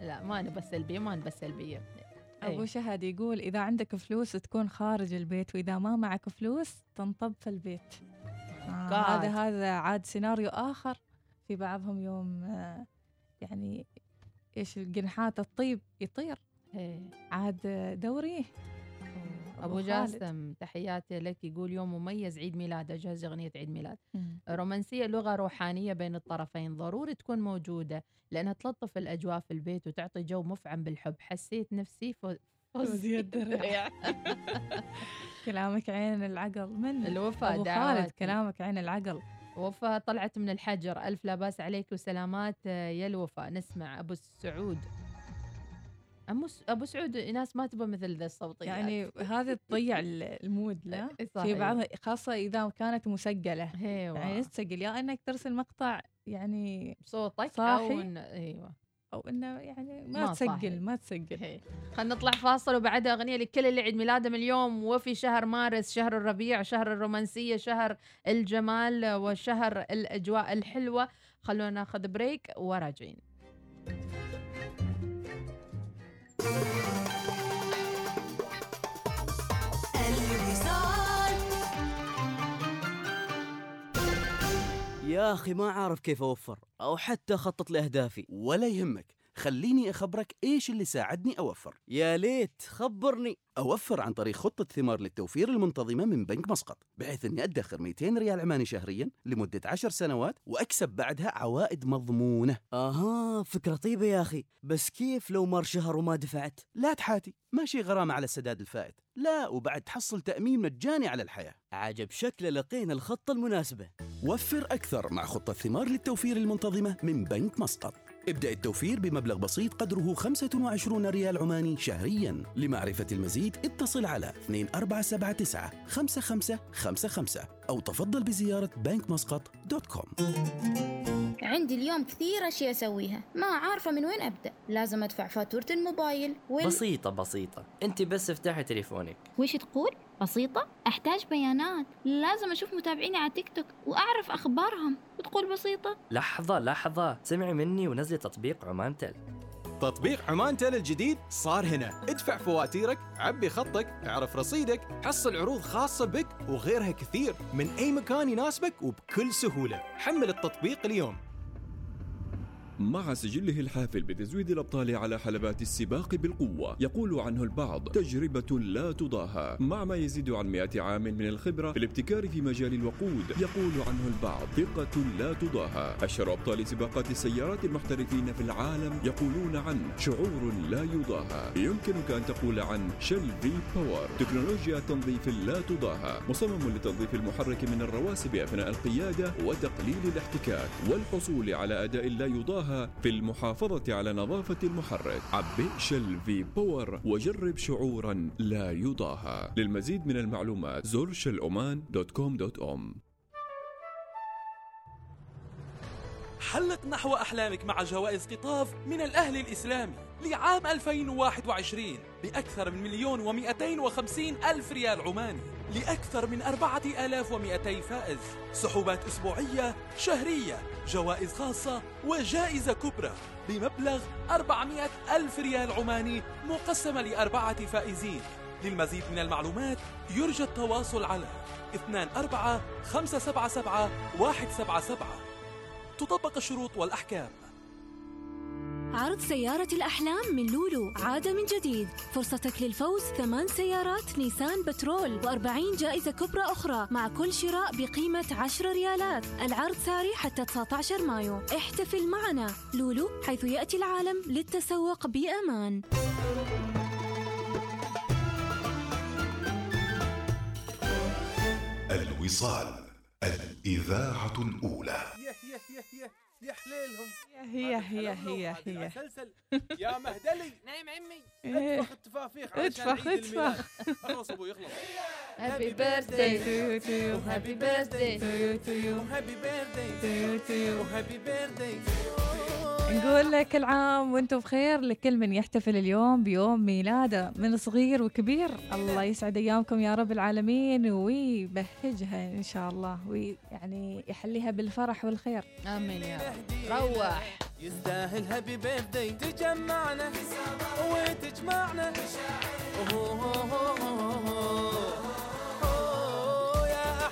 لا ما نبى السلبيه ما نبى السلبيه أبو إيه. شهد يقول إذا عندك فلوس تكون خارج البيت وإذا ما معك فلوس تنطب في البيت. آه. هذا هذا عاد سيناريو آخر في بعضهم يوم آه يعني إيش الجنحات الطيب يطير إيه. عاد ابو دوري أبو خالد. جاسم تحياتي لك يقول يوم مميز عيد ميلاد جاهز أغنية عيد ميلاد مم. رومانسية لغة روحانية بين الطرفين ضروري تكون موجودة لأنها تلطف الأجواء في البيت وتعطي جو مفعم بالحب حسيت نفسي فو- فوزية الدرع. كلامك عين العقل. من الوفاء أبو. خالد كلامك عين العقل. وفاء طلعت من الحجر. ألف لا باس عليك وسلامات يا الوفاء. نسمع أبو السعود أبو سعود ناس ما تبى مثل ذا الصوتيات. يعني هذه تضيع ال- ال mood لا؟ في. بعضها خاصة إذا كانت مسجلة. أيوه يعني تسجل يا إنك ترسل مقطع يعني صوتك صاحي. إن... أيوه. أو إنه يعني ما, ما تسجل. ما تسجل. خلينا نطلع فاصل وبعدها أغنية لكل اللي عيد ميلادهم اليوم وفي شهر مارس شهر الربيع شهر الرومانسية شهر الجمال وشهر الأجواء الحلوة. خلونا ناخذ بريك وراجعين. يا أخي ما أعرف كيف أوفر أو حتى أخطط لأهدافي. ولا يهمك. خليني أخبرك إيش اللي ساعدني أوفر. يا ليت خبرني. أوفر عن طريق خطة ثمار للتوفير المنتظمة من بنك مسقط بحيث أني أدخر 200 ريال عماني شهريا لمدة 10 سنوات وأكسب بعدها عوائد مضمونة. آها فكرة طيبة يا أخي. بس كيف لو مر شهر وما دفعت؟ لا تحاتي ماشي غرامة على السداد الفائت. لا وبعد تحصل تأمين مجاني على الحياة. عجب شكله لقينا الخطة المناسبة. وفر أكثر مع خطة ثمار للتوفير المنتظمة من بنك مسقط. ابدأ التوفير بمبلغ بسيط قدره 25 ريال عماني شهريا. لمعرفة المزيد اتصل على 2479 5555 أو تفضل بزيارة بنك مسقط dot com عندي اليوم كثير أشياء أسويها. ما عارفة من وين أبدأ. لازم أدفع فاتورة الموبايل وال... بسيطة بسيطة. أنت بس افتحي تليفونك. وش تقول؟ بسيطة؟ أحتاج بيانات. لازم أشوف متابعيني على تيك توك وأعرف أخبارهم. وتقول بسيطة؟ لحظة لحظة. سمعي مني ونزلي تطبيق عمان تل تطبيق عمان تل الجديد صار هنا. ادفع فواتيرك عبي خطك اعرف رصيدك حصل عروض خاصة بك وغيرها كثير من أي مكان يناسبك وبكل سهولة. حمل التطبيق اليوم. مع سجله الحافل بتزويد الأبطال على حلبات السباق بالقوة يقول عنه البعض تجربة لا تضاهى. مع ما يزيد عن 100 عام من الخبرة في الابتكار في مجال الوقود يقول عنه البعض ثقة لا تضاهى. أشهر أبطال سباقات السيارات المحترفين في العالم يقولون عن شعور لا يضاهى. يمكنك أن تقول عن شل في باور تكنولوجيا تنظيف لا تضاهى. مصمم لتنظيف المحرك من الرواسب أثناء القيادة وتقليل الاحتكاك والحصول على أداء لا يضاهى في المحافظة على نظافة المحرك. عبئ شل في باور وجرب شعورا لا يضاهى. للمزيد من المعلومات زر شل عمان dot com dot om. حلق نحو أحلامك مع جوائز قطاف من الأهلي الإسلامي. لعام 2021 بأكثر من مليون ومئتين وخمسين ألف ريال عماني لأكثر من أربعة آلاف ومئتي فائز. سحوبات أسبوعية شهرية جوائز خاصة وجائزة كبرى بمبلغ 400 ألف ريال عماني مقسمة لأربعة فائزين. للمزيد من المعلومات يرجى التواصل على 24 577 177 تطبق الشروط والأحكام. عرض سيارة الأحلام من لولو عاد من جديد. فرصتك للفوز ثمان سيارات نيسان بترول و40 جائزة كبرى أخرى مع كل شراء بقيمة 10 ريالات. العرض ساري حتى 19 مايو. احتفل معنا. لولو حيث يأتي العالم للتسوق بأمان. الوصال الإذاعة الأولى. يه يه يه يه يا حليلهم هي هي هي هي. سلسل يا مهدلي. نايم عمي. اتفخ التفافيخ الميلاد. اتفخ. خلص أبوي يخلص. Happy birthday. to you, to you. Happy birthday. to you, to you. Happy birthday. To you, to you. Happy birthday. نقول لك كل عام وأنتم بخير لكل من يحتفل اليوم بيوم ميلاده من صغير وكبير. الله يسعد أيامكم يا رب العالمين ويبهجها إن شاء الله ويعني يحليها بالفرح والخير. آمين يا رب. روح. يستاهل هابي بيرثدي تجمعنا وتجمعنا. أوه، يا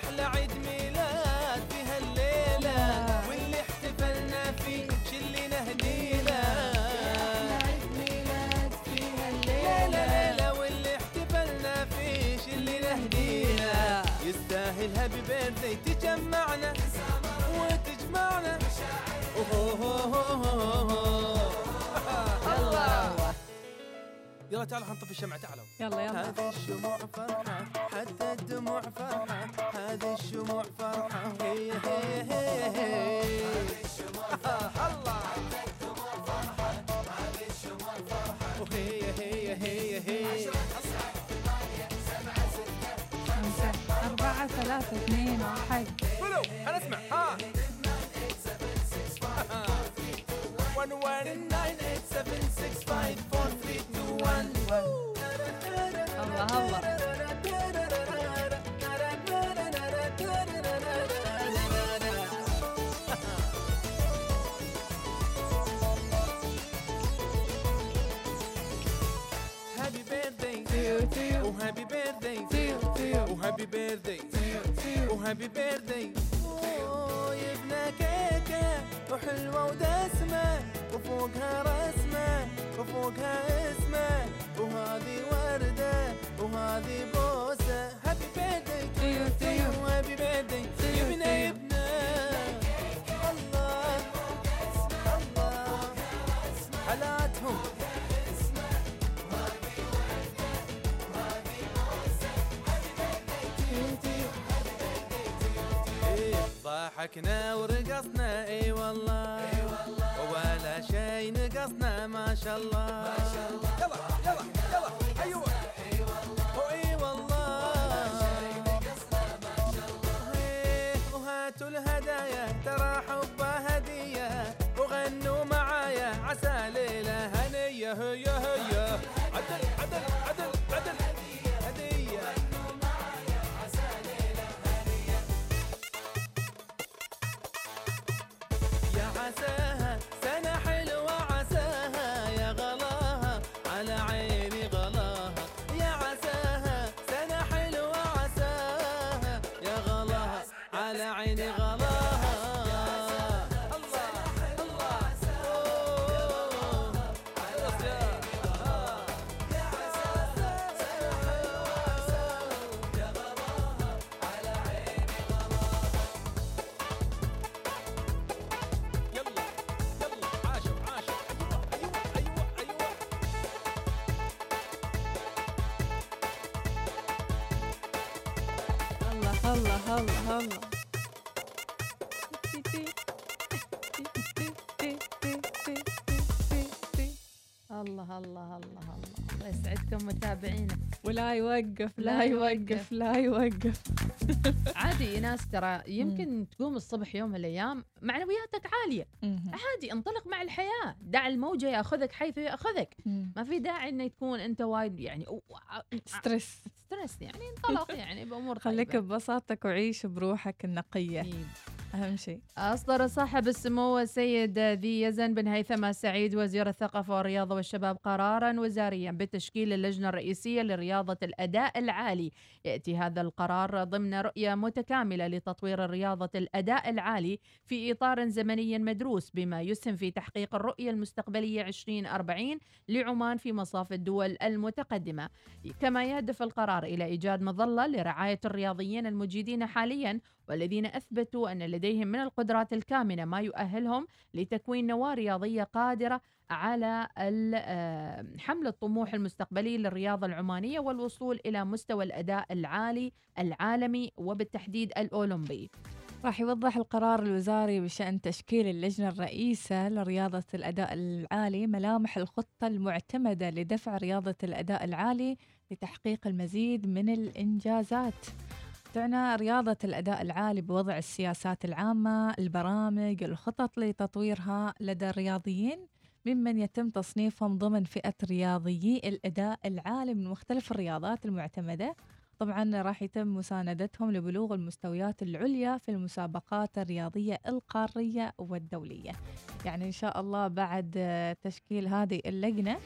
واللي احتفلنا فيه شلنا هدينا عيد ميلاد في هالليله ليلة واللي احتفلنا فيه شلنا هدينا يستاهل هابي تجمعنا يلا يلا تعالوا حنطفي الشمع تعالوا. يلا يلا. هذه الشموع فرحة حتى الدموع فرحة هذه الشموع فرحة. هي هي هي هي. هذه الشموع فرحة الله. وهي هي هي هي. خمسة أربعة ثلاثة اثنين واحد. قولوا حنسمع ها. الله الله هابي بيرثدي وهابي بيرثدي وهابي بيرثدي وهابي بيرثدي يبنى كيكة وحلوة ودسمة وفوقها رسمة وفوقها اسمة وهذه وردة وهذه بوسة. هابي بيرثدي وهابي بيرثدي ضحكنا ورقصنا إي والله. ولا شي نقصنا ما شاء الله. يلا يلا يسعدكم متابعينا. ولا يوقف لا يوقف. لا يوقف. عادي ناس ترى يمكن تقوم الصبح يوم من الأيام معنوياتك عالية. عادي انطلق مع الحياة. دع الموجة يأخذك حيث يأخذك. ما في داعي إنه تكون أنت وايد يعني stress. stress يعني انطلق يعني بأمور خليك. ببساطتك وعيش بروحك النقية. أهم شيء. أصدر صاحب السمو السيد ذي يزن بن هيثم سعيد وزير الثقافة والرياضة والشباب قرارا وزاريا بتشكيل اللجنة الرئيسية لرياضة الأداء العالي. يأتي هذا القرار ضمن رؤية متكاملة لتطوير الرياضة الأداء العالي في إطار زمني مدروس بما يسهم في تحقيق الرؤية المستقبلية 2040 لعمان في مصاف الدول المتقدمة. كما يهدف القرار إلى إيجاد مظلة لرعاية الرياضيين المجيدين حاليا والذين أثبتوا أن لديهم من القدرات الكامنة ما يؤهلهم لتكوين نواة رياضية قادرة على آه، حمل الطموح المستقبلي للرياضة العمانية والوصول إلى مستوى الأداء العالي العالمي وبالتحديد الأولمبي. راح يوضح القرار الوزاري بشأن تشكيل اللجنة الرئيسة لرياضة الأداء العالي ملامح الخطة المعتمدة لدفع رياضة الأداء العالي لتحقيق المزيد من الإنجازات. تعنى رياضة الأداء العالي بوضع السياسات العامة البرامج الخطط لتطويرها لدى الرياضيين ممن يتم تصنيفهم ضمن فئة رياضيي الأداء العالي من مختلف الرياضات المعتمدة. طبعا راح يتم مساندتهم لبلوغ المستويات العليا في المسابقات الرياضية القارية والدولية. يعني إن شاء الله بعد تشكيل هذه اللجنة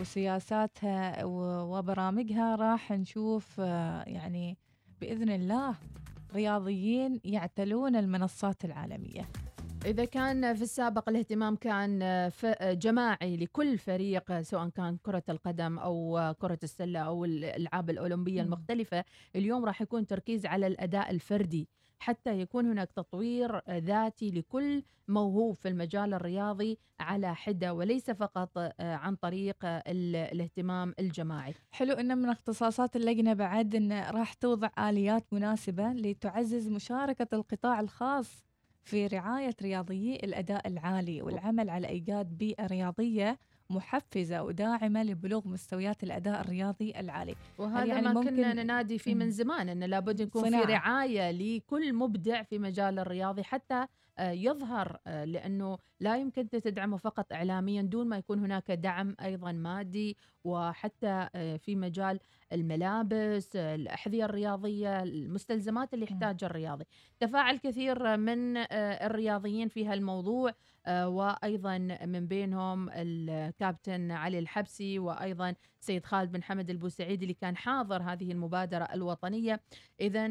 وسياساتها وبرامجها راح نشوف آه، يعني بإذن الله رياضيين يعتلون المنصات العالمية إذا كان في السابق الاهتمام كان ف- جماعي لكل فريق سواء كان كرة القدم أو كرة السلة أو الألعاب الأولمبية. المختلفة اليوم راح يكون تركيز على الأداء الفردي حتى يكون هناك تطوير ذاتي لكل موهوب في المجال الرياضي على حدة وليس فقط آه، عن طريق ال- الاهتمام الجماعي. حلو إن من اختصاصات اللجنة بعد إن راح توضع آليات مناسبة لتعزز مشاركة القطاع الخاص في رعاية رياضيي الأداء العالي والعمل على إيجاد بيئة رياضية محفزة وداعمة لبلوغ مستويات الأداء الرياضي العالي وهذا يعني ما كنا ننادي فيه من. زمان انه لابد يكون في صناعة. رعاية لكل مبدع في مجال الرياضي حتى آه، يظهر آه، لأنه لا يمكن تدعمه فقط اعلاميا دون ما يكون هناك دعم أيضا مادي وحتى آه، في مجال الملابس آه، الأحذية الرياضية المستلزمات اللي يحتاجها الرياضي. تفاعل كثير من آه، الرياضيين في هالموضوع آه، وأيضا من بينهم الكابتن علي الحبسي وأيضا سيد خالد بن حمد البوسعيدي اللي كان حاضر هذه المبادرة الوطنية. اذا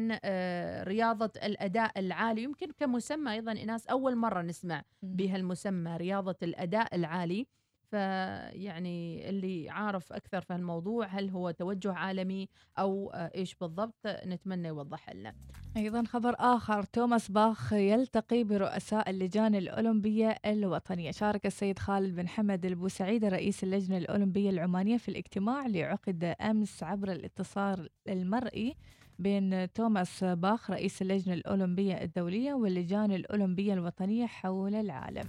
رياضة الأداء العالي يمكن كمسمى أيضا إناس أول مرة نسمع بها المسمى رياضة الأداء العالي. فيعني اللي عارف أكثر في الموضوع هل هو توجه عالمي أو آه، إيش بالضبط نتمنى يوضح لنا. أيضا خبر آخر توماس باخ يلتقي برؤساء اللجان الأولمبية الوطنية. شارك السيد خالد بن حمد البوسعيد رئيس اللجنة الأولمبية العمانية في الاجتماع اللي عقد أمس عبر الاتصال المرئي بين توماس باخ رئيس اللجنة الأولمبية الدولية واللجان الأولمبية الوطنية حول العالم.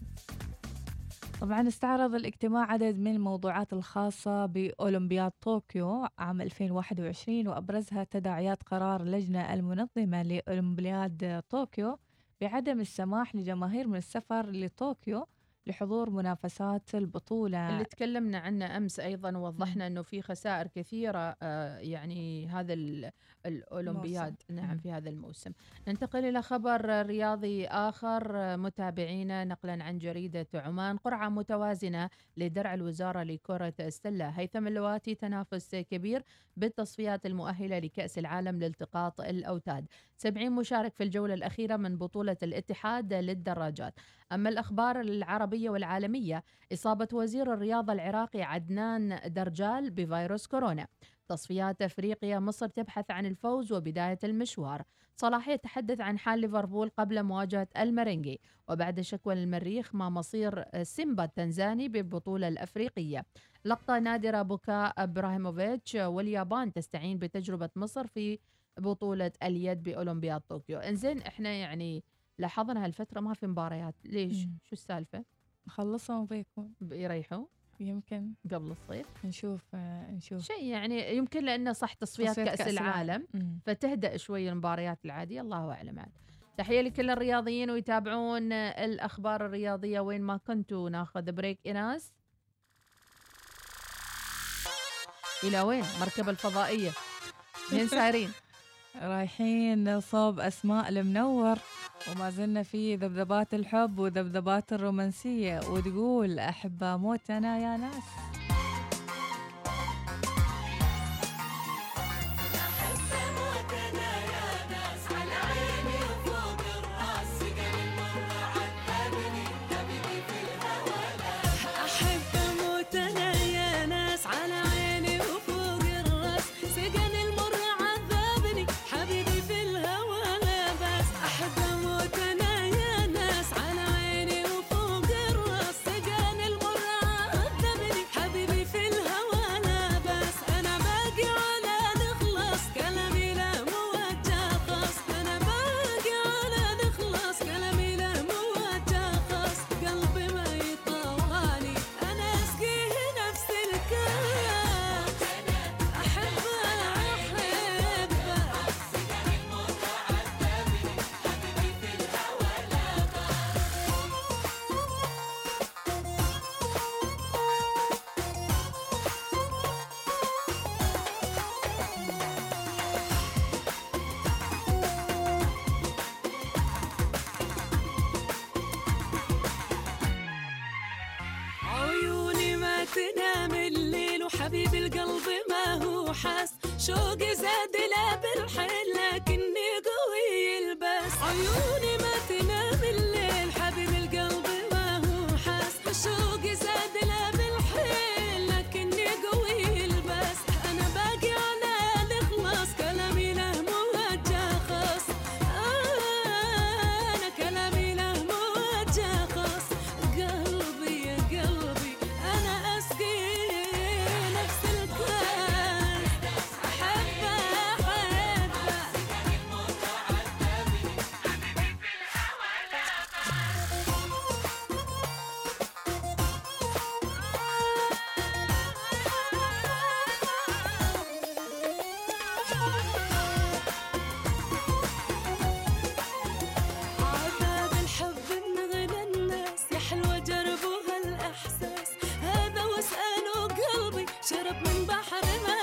طبعا استعرض الاجتماع عدد من الموضوعات الخاصة بأولمبياد طوكيو عام 2021 وأبرزها تداعيات قرار اللجنة المنظمة لأولمبياد طوكيو بعدم السماح لجماهير من السفر لطوكيو لحضور منافسات البطولة. اللي تكلمنا عنه أمس أيضا ووضحنا إنه في خسائر كثيرة آه، يعني هذا ال- الأولمبياد. نعم. في هذا الموسم. ننتقل إلى خبر رياضي آخر. آه، متابعينا نقلا عن جريدة عمان قرعة متوازنة لدرع الوزارة لكرة السلة. هيثم اللواتي تنافس كبير بالتصفيات المؤهلة لكأس العالم لالتقاط الأوتاد. 70 مشارك في الجولة الأخيرة من بطولة الاتحاد للدراجات. أما الأخبار العربية والعالمية إصابة وزير الرياضة العراقي عدنان درجال بفيروس كورونا. تصفيات أفريقيا مصر تبحث عن الفوز وبداية المشوار. صلاح يتحدث عن حال ليفربول قبل مواجهة المرينجي وبعد شكوى المريخ ما مصير سيمبا التنزاني بالبطولة الأفريقية. لقطة نادرة بكاء إبراهيموفيتش واليابان تستعين بتجربة مصر في بطولة اليد بأولمبياد طوكيو. إنزين إحنا يعني لاحظنا هالفترة ما في مباريات. ليش؟ مم. شو السالفة؟ خلصوا بيكون يريحوا يمكن. قبل الصيف. نشوف آه، نشوف. شيء يعني يمكن لأنه صح تصفيات, كأس, كأس العالم. مم. فتهدأ شوي المباريات العادية. الله أعلم. عاد. تحية لكل الرياضيين ويتابعون الأخبار الرياضية. وين ما كنتوا ناخذ بريك. إناس. إلى وين؟ مركبة الفضائية. وين سايرين؟ رايحين صوب أسماء المنور وما زلنا في ذبذبات الحب وذبذبات الرومانسية وتقول أحبة موت أنا يا ناس. من بحر ما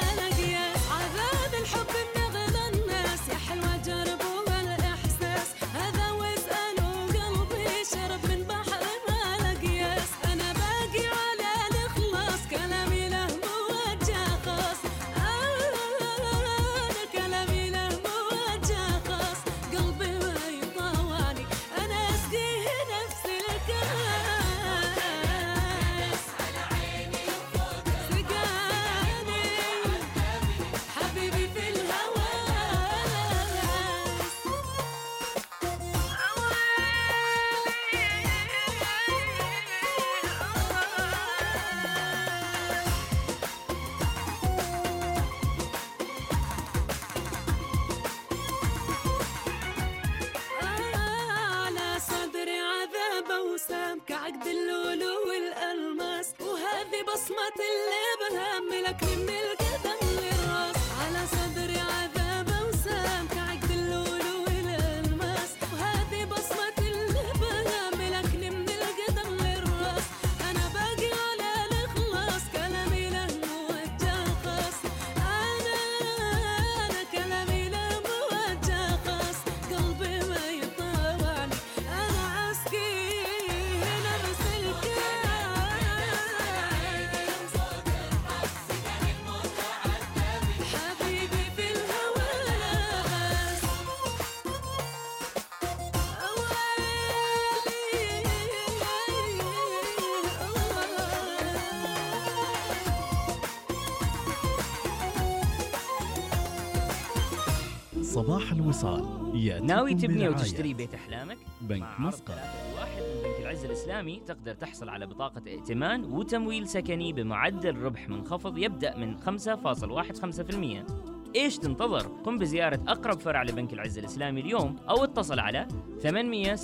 صباح الوصال ناوي تبني وتشتري بيت إحلامك؟ بنك مسقط واحد من بنك العز الإسلامي تقدر تحصل على بطاقة ائتمان وتمويل سكني بمعدل ربح منخفض يبدأ من 5.15%. إيش تنتظر؟ قم بزيارة أقرب فرع لبنك العز الإسلامي اليوم أو اتصل على 800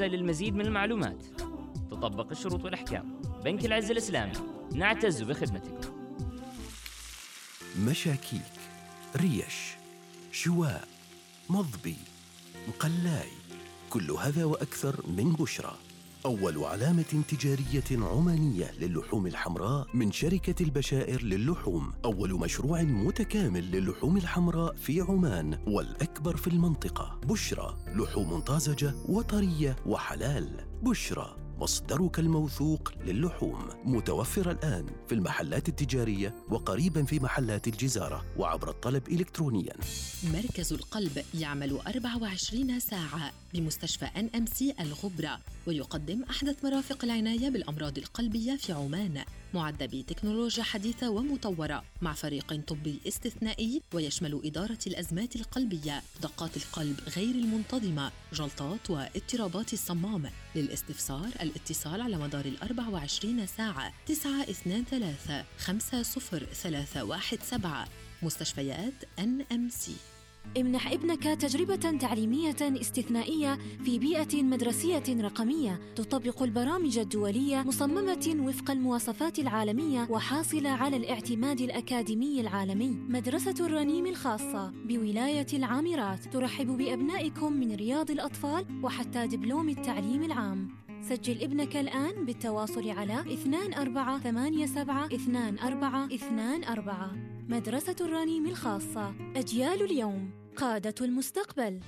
للمزيد من المعلومات. تطبق الشروط والأحكام. بنك العز الإسلامي نعتز بخدمتكم. مشاكيك ريش شواء مضبي مقلاي كل هذا وأكثر من بشرى. أول علامة تجارية عمانية للحوم الحمراء من شركة البشائر للحوم. أول مشروع متكامل للحوم الحمراء في عمان والأكبر في المنطقة. بشرى لحوم طازجة وطرية وحلال. بشرى. مصدرك الموثوق للحوم. متوفر الآن في المحلات التجارية وقريبا في محلات الجزارة وعبر الطلب إلكترونيا. مركز القلب يعمل 24 ساعة بمستشفى ان ام سي الغبرة ويقدم أحدث مرافق العناية بالأمراض القلبية في عمان. معد بتكنولوجيا حديثة ومطورة مع فريق طبي استثنائي ويشمل إدارة الأزمات القلبية دقات القلب غير المنتظمة جلطات واضطرابات الصمام. للاستفسار الاتصال على مدار ال 24 ساعة 923 50317 مستشفيات NMC امنح ابنك تجربة تعليمية استثنائية في بيئة مدرسية رقمية تطبق البرامج الدولية مصممة وفق المواصفات العالمية وحاصلة على الاعتماد الأكاديمي العالمي. مدرسة الرنيم الخاصة بولاية العامرات ترحب بأبنائكم من رياض الأطفال وحتى دبلوم التعليم العام. سجل ابنك الآن بالتواصل على 2487 مدرسة الرنيم الخاصة. أجيال اليوم. قادة المستقبل.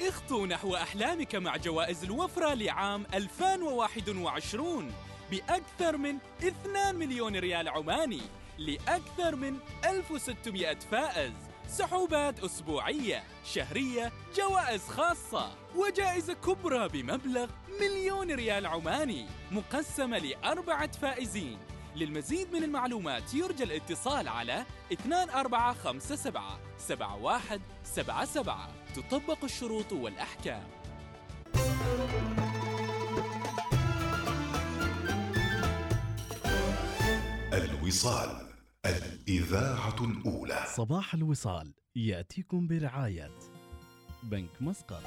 اخطو نحو أحلامك مع جوائز الوفرة لعام 2021 بأكثر من 2 مليون ريال عماني لأكثر من 1600 فائز. سحوبات أسبوعية شهرية جوائز خاصة وجائزة كبرى بمبلغ مليون ريال عماني مقسمة لأربعة فائزين. للمزيد من المعلومات يرجى الاتصال على 2457 7177 تطبق الشروط والأحكام. الوصال الإذاعة الأولى. صباح الوصال يأتيكم برعاية بنك مسقط.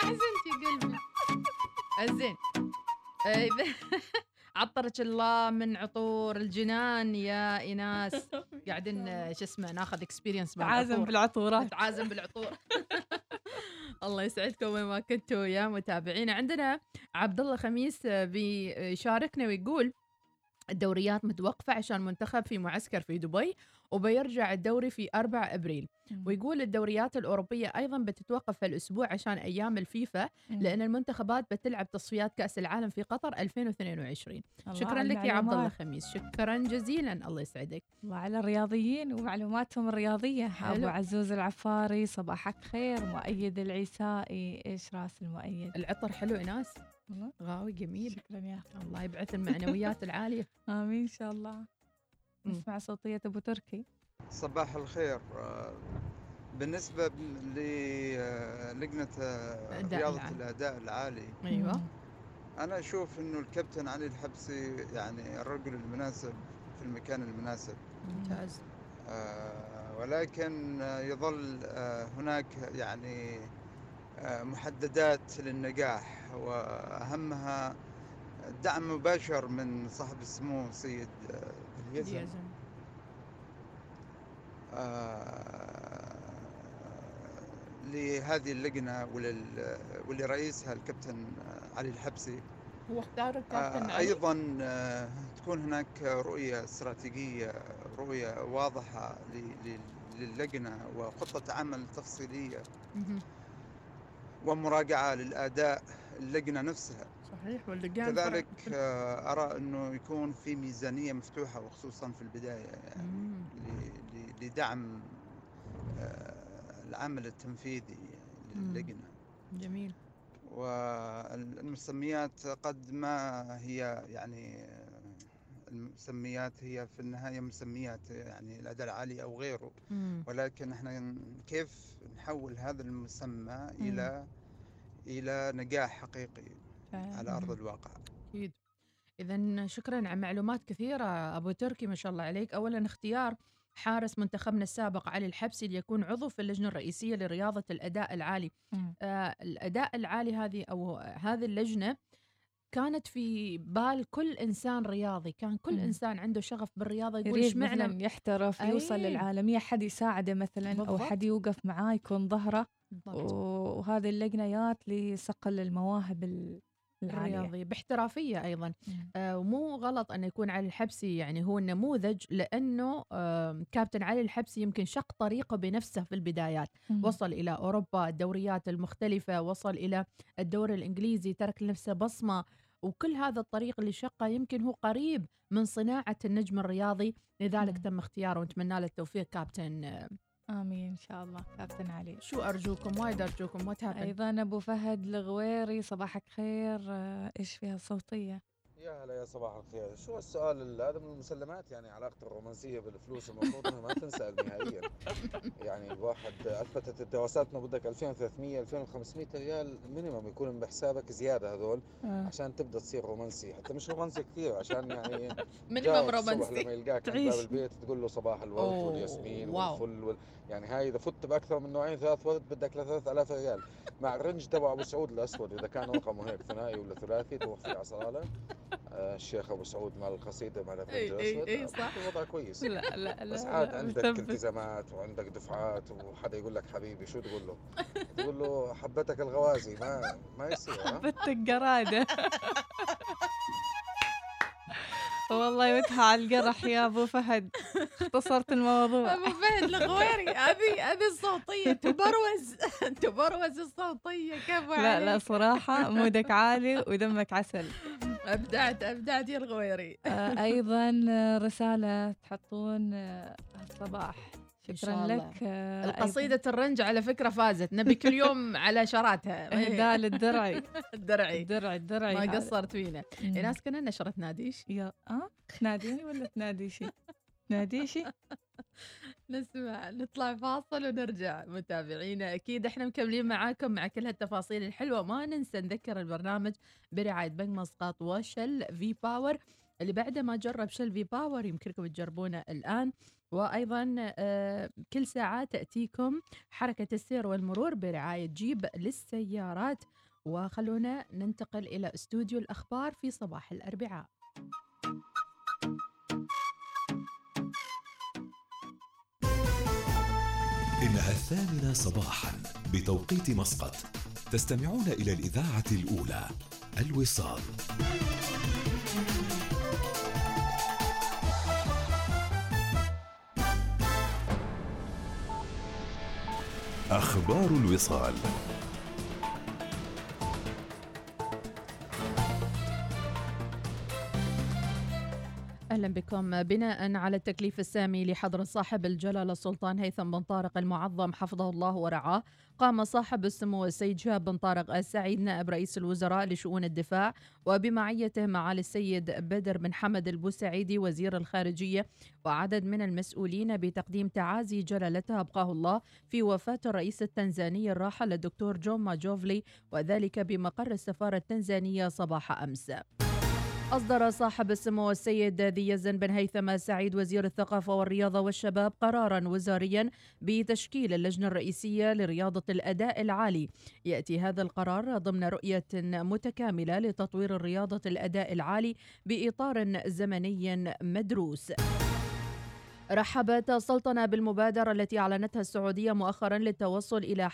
حزنت يا قلبي. زين إذا عطرك الله من عطور الجنان يا إيناس. قاعدين شو اسمه ناخذ اكسبيرينس تعازم بالعطورات. نتعازم بالعطور. الله يسعدكم وين ما كنتوا يا متابعينا عندنا عبد الله خميس بيشاركنا ويقول الدوريات متوقفة عشان منتخب في معسكر في دبي. وبيرجع الدوري في 4 أبريل. ويقول الدوريات الأوروبية أيضا بتتوقف هالاسبوع عشان أيام الفيفا. لأن المنتخبات بتلعب تصفيات كأس العالم في قطر 2022 الله شكرا لك يا عبد الله. خميس. شكرا جزيلا. الله يسعدك. وعلى الرياضيين ومعلوماتهم الرياضية. حلو. أبو عزوز العفاري صباحك خير. مؤيد العيسائي إيش راس المؤيد؟ العطر حلو والله. غاوي جميل. شكرا يا الله يبعث المعنويات العالية. آمين إن شاء الله. نسمع صوتية أبو تركي. صباح الخير. آه، بالنسبة للجنة الأداء رياضة العالي. الأداء العالي. أيوه. أنا أشوف إنه الكابتن علي الحبسي يعني الرجل المناسب في المكان المناسب. ممتاز. آه، ولكن آه، يظل آه، هناك يعني آه، محددات للنجاح وأهمها دعم مباشر من صاحب السمو سيد ديازم. آه، لهذه اللجنة ولل... ولرئيسها الكابتن علي الحبسي هو اختار الكابتن آه، علي أيضا آه، تكون هناك رؤية استراتيجية رؤية واضحة للجنة وخطة عمل تفصيلية. ومراجعة للأداء اللجنة نفسها صحيح واللجان كذلك آه، أرى أنه يكون في ميزانية مفتوحة وخصوصا في البداية يعني مم. لدعم آه، العمل التنفيذي مم. للجنة جميل والمسميات قد ما هي يعني المسميات هي في النهاية مسميات يعني الأداء العالي أو غيره مم. ولكن إحنا كيف نحول هذا المسمى مم. إلى إلى نجاح حقيقي على أرض الواقع أكيد إذا شكرا على معلومات كثيرة أبو تركي ما شاء الله عليك أولا اختيار حارس منتخبنا السابق علي الحبسي ليكون عضو في اللجنة الرئيسية لرياضة الأداء العالي. آه الأداء العالي هذه أو هذه اللجنة كانت في بال كل إنسان رياضي كان كل مم. إنسان عنده شغف بالرياضة يقول مثلا معنى يحترف يوصل أي. للعالمية حد يساعده مثلا أو بالضبط. حد يوقف معاه يكون ظهره. وهذه اللجنة جات لصقل المواهب ال- العالية باحترافية أيضا مم. آه ومو غلط أن يكون علي الحبسي يعني هو النموذج لأنه آه كابتن علي الحبسي يمكن شق طريقه بنفسه في البدايات مم. وصل إلى أوروبا الدوريات المختلفة وصل إلى الدوري الإنجليزي ترك لنفسه بصمة وكل هذا الطريق اللي شقه يمكن هو قريب من صناعة النجم الرياضي لذلك مم. تم اختياره ونتمنى له التوفيق كابتن آمين إن شاء الله. كابتن علي شو أرجوكم؟ وايد أرجوكم. وات أيضا أبو فهد الغويري صباحك خير. آه، إيش فيها الصوتية؟ يا هلا يا صباح الخير. شو السؤال ال- هذا من المسلمات؟ يعني علاقة الرومانسية بالفلوس المفروض إنها ما تنسأل نهائيا. يعني الواحد اثبتت الدراسات إنه بدك 2300 2500 ريال مينيمم يكون بحسابك زيادة هذول آه. عشان تبدأ تصير رومانسي. حتى مش رومانسي كثير عشان يعني مينيمم رومانسي. لما يلقاك عند. باب البيت تقول له صباح الورد والياسمين. والفل وال... يعني هاي إذا فت بأكثر من نوعين ثلاث ورد بدك ل 3000 ريال مع الرنج تبع أبو سعود الأسود إذا كان رقمه هيك ثنائي ولا ثلاثي تروح فيه على صلاله آه، الشيخ أبو سعود مال القصيدة مال الرنج الأسود إي، آه، صح. وضع كويس لا لا لا بس عاد عندك. التزامات وعندك دفعات وحدا يقول لك حبيبي شو تقول له؟ تقول له حبتك الغوازي ما ما يصير؟ حبتك قرادة والله يوتها على القرح يا أبو فهد. اختصرت الموضوع. أبو فهد الغويري هذه هذه الصوتية. تبروز تبروز الصوتية كيف لا لا؟ صراحة مودك عالي ودمك عسل. أبدعت أبدعت يا الغويري. آه، أيضا آه، رسالة تحطون آه، الصباح. شكرا الله. لك آه، القصيدة الرنج على فكرة فازت. نبي كل يوم على شراتها. إهداء للدرعي الدرعي. الدرعي. الدرعي ما هذا. قصرت فينا. مم. ناس كنا نشرة ناديش. يا آه؟ تناديني ولا تناديشي؟ تناديشي؟ نسمع نطلع فاصل ونرجع. متابعينا أكيد إحنا مكملين معاكم مع كل هالتفاصيل الحلوة. ما ننسى نذكر البرنامج برعاية بنك مسقط وشل في باور. اللي بعد ما جرب شل في باور يمكنكم تجربونه الآن. وأيضا آه، كل ساعة تأتيكم حركة السير والمرور برعاية جيب للسيارات. وخلونا ننتقل إلى استوديو الأخبار في صباح الأربعاء. إنها الثامنة صباحا بتوقيت مسقط. تستمعون إلى الإذاعة الأولى الوصال. أخبار الوصال. أهلا بكم بناء على التكليف السامي لحضرة صاحب الجلالة السلطان هيثم بن طارق المعظم حفظه الله ورعاه قام صاحب السمو السيد شهاب بن طارق السعيد نائب رئيس الوزراء لشؤون الدفاع وبمعيته معالي السيد بدر بن حمد البوسعيدي وزير الخارجية وعدد من المسؤولين بتقديم تعازي جلالته أبقاه الله في وفاة الرئيس التنزاني الراحل الدكتور جون ماجوفلي وذلك بمقر السفارة التنزانية صباح أمس. أصدر صاحب السمو السيد ذي يزن بن هيثم سعيد وزير الثقافة والرياضة والشباب قرارا وزاريا بتشكيل اللجنة الرئيسية لرياضة الأداء العالي. يأتي هذا القرار ضمن رؤية متكاملة لتطوير الرياضة الأداء العالي بإطار زمني مدروس. رحبت السلطنة بالمبادرة التي أعلنتها السعودية مؤخرا للتوصل إلى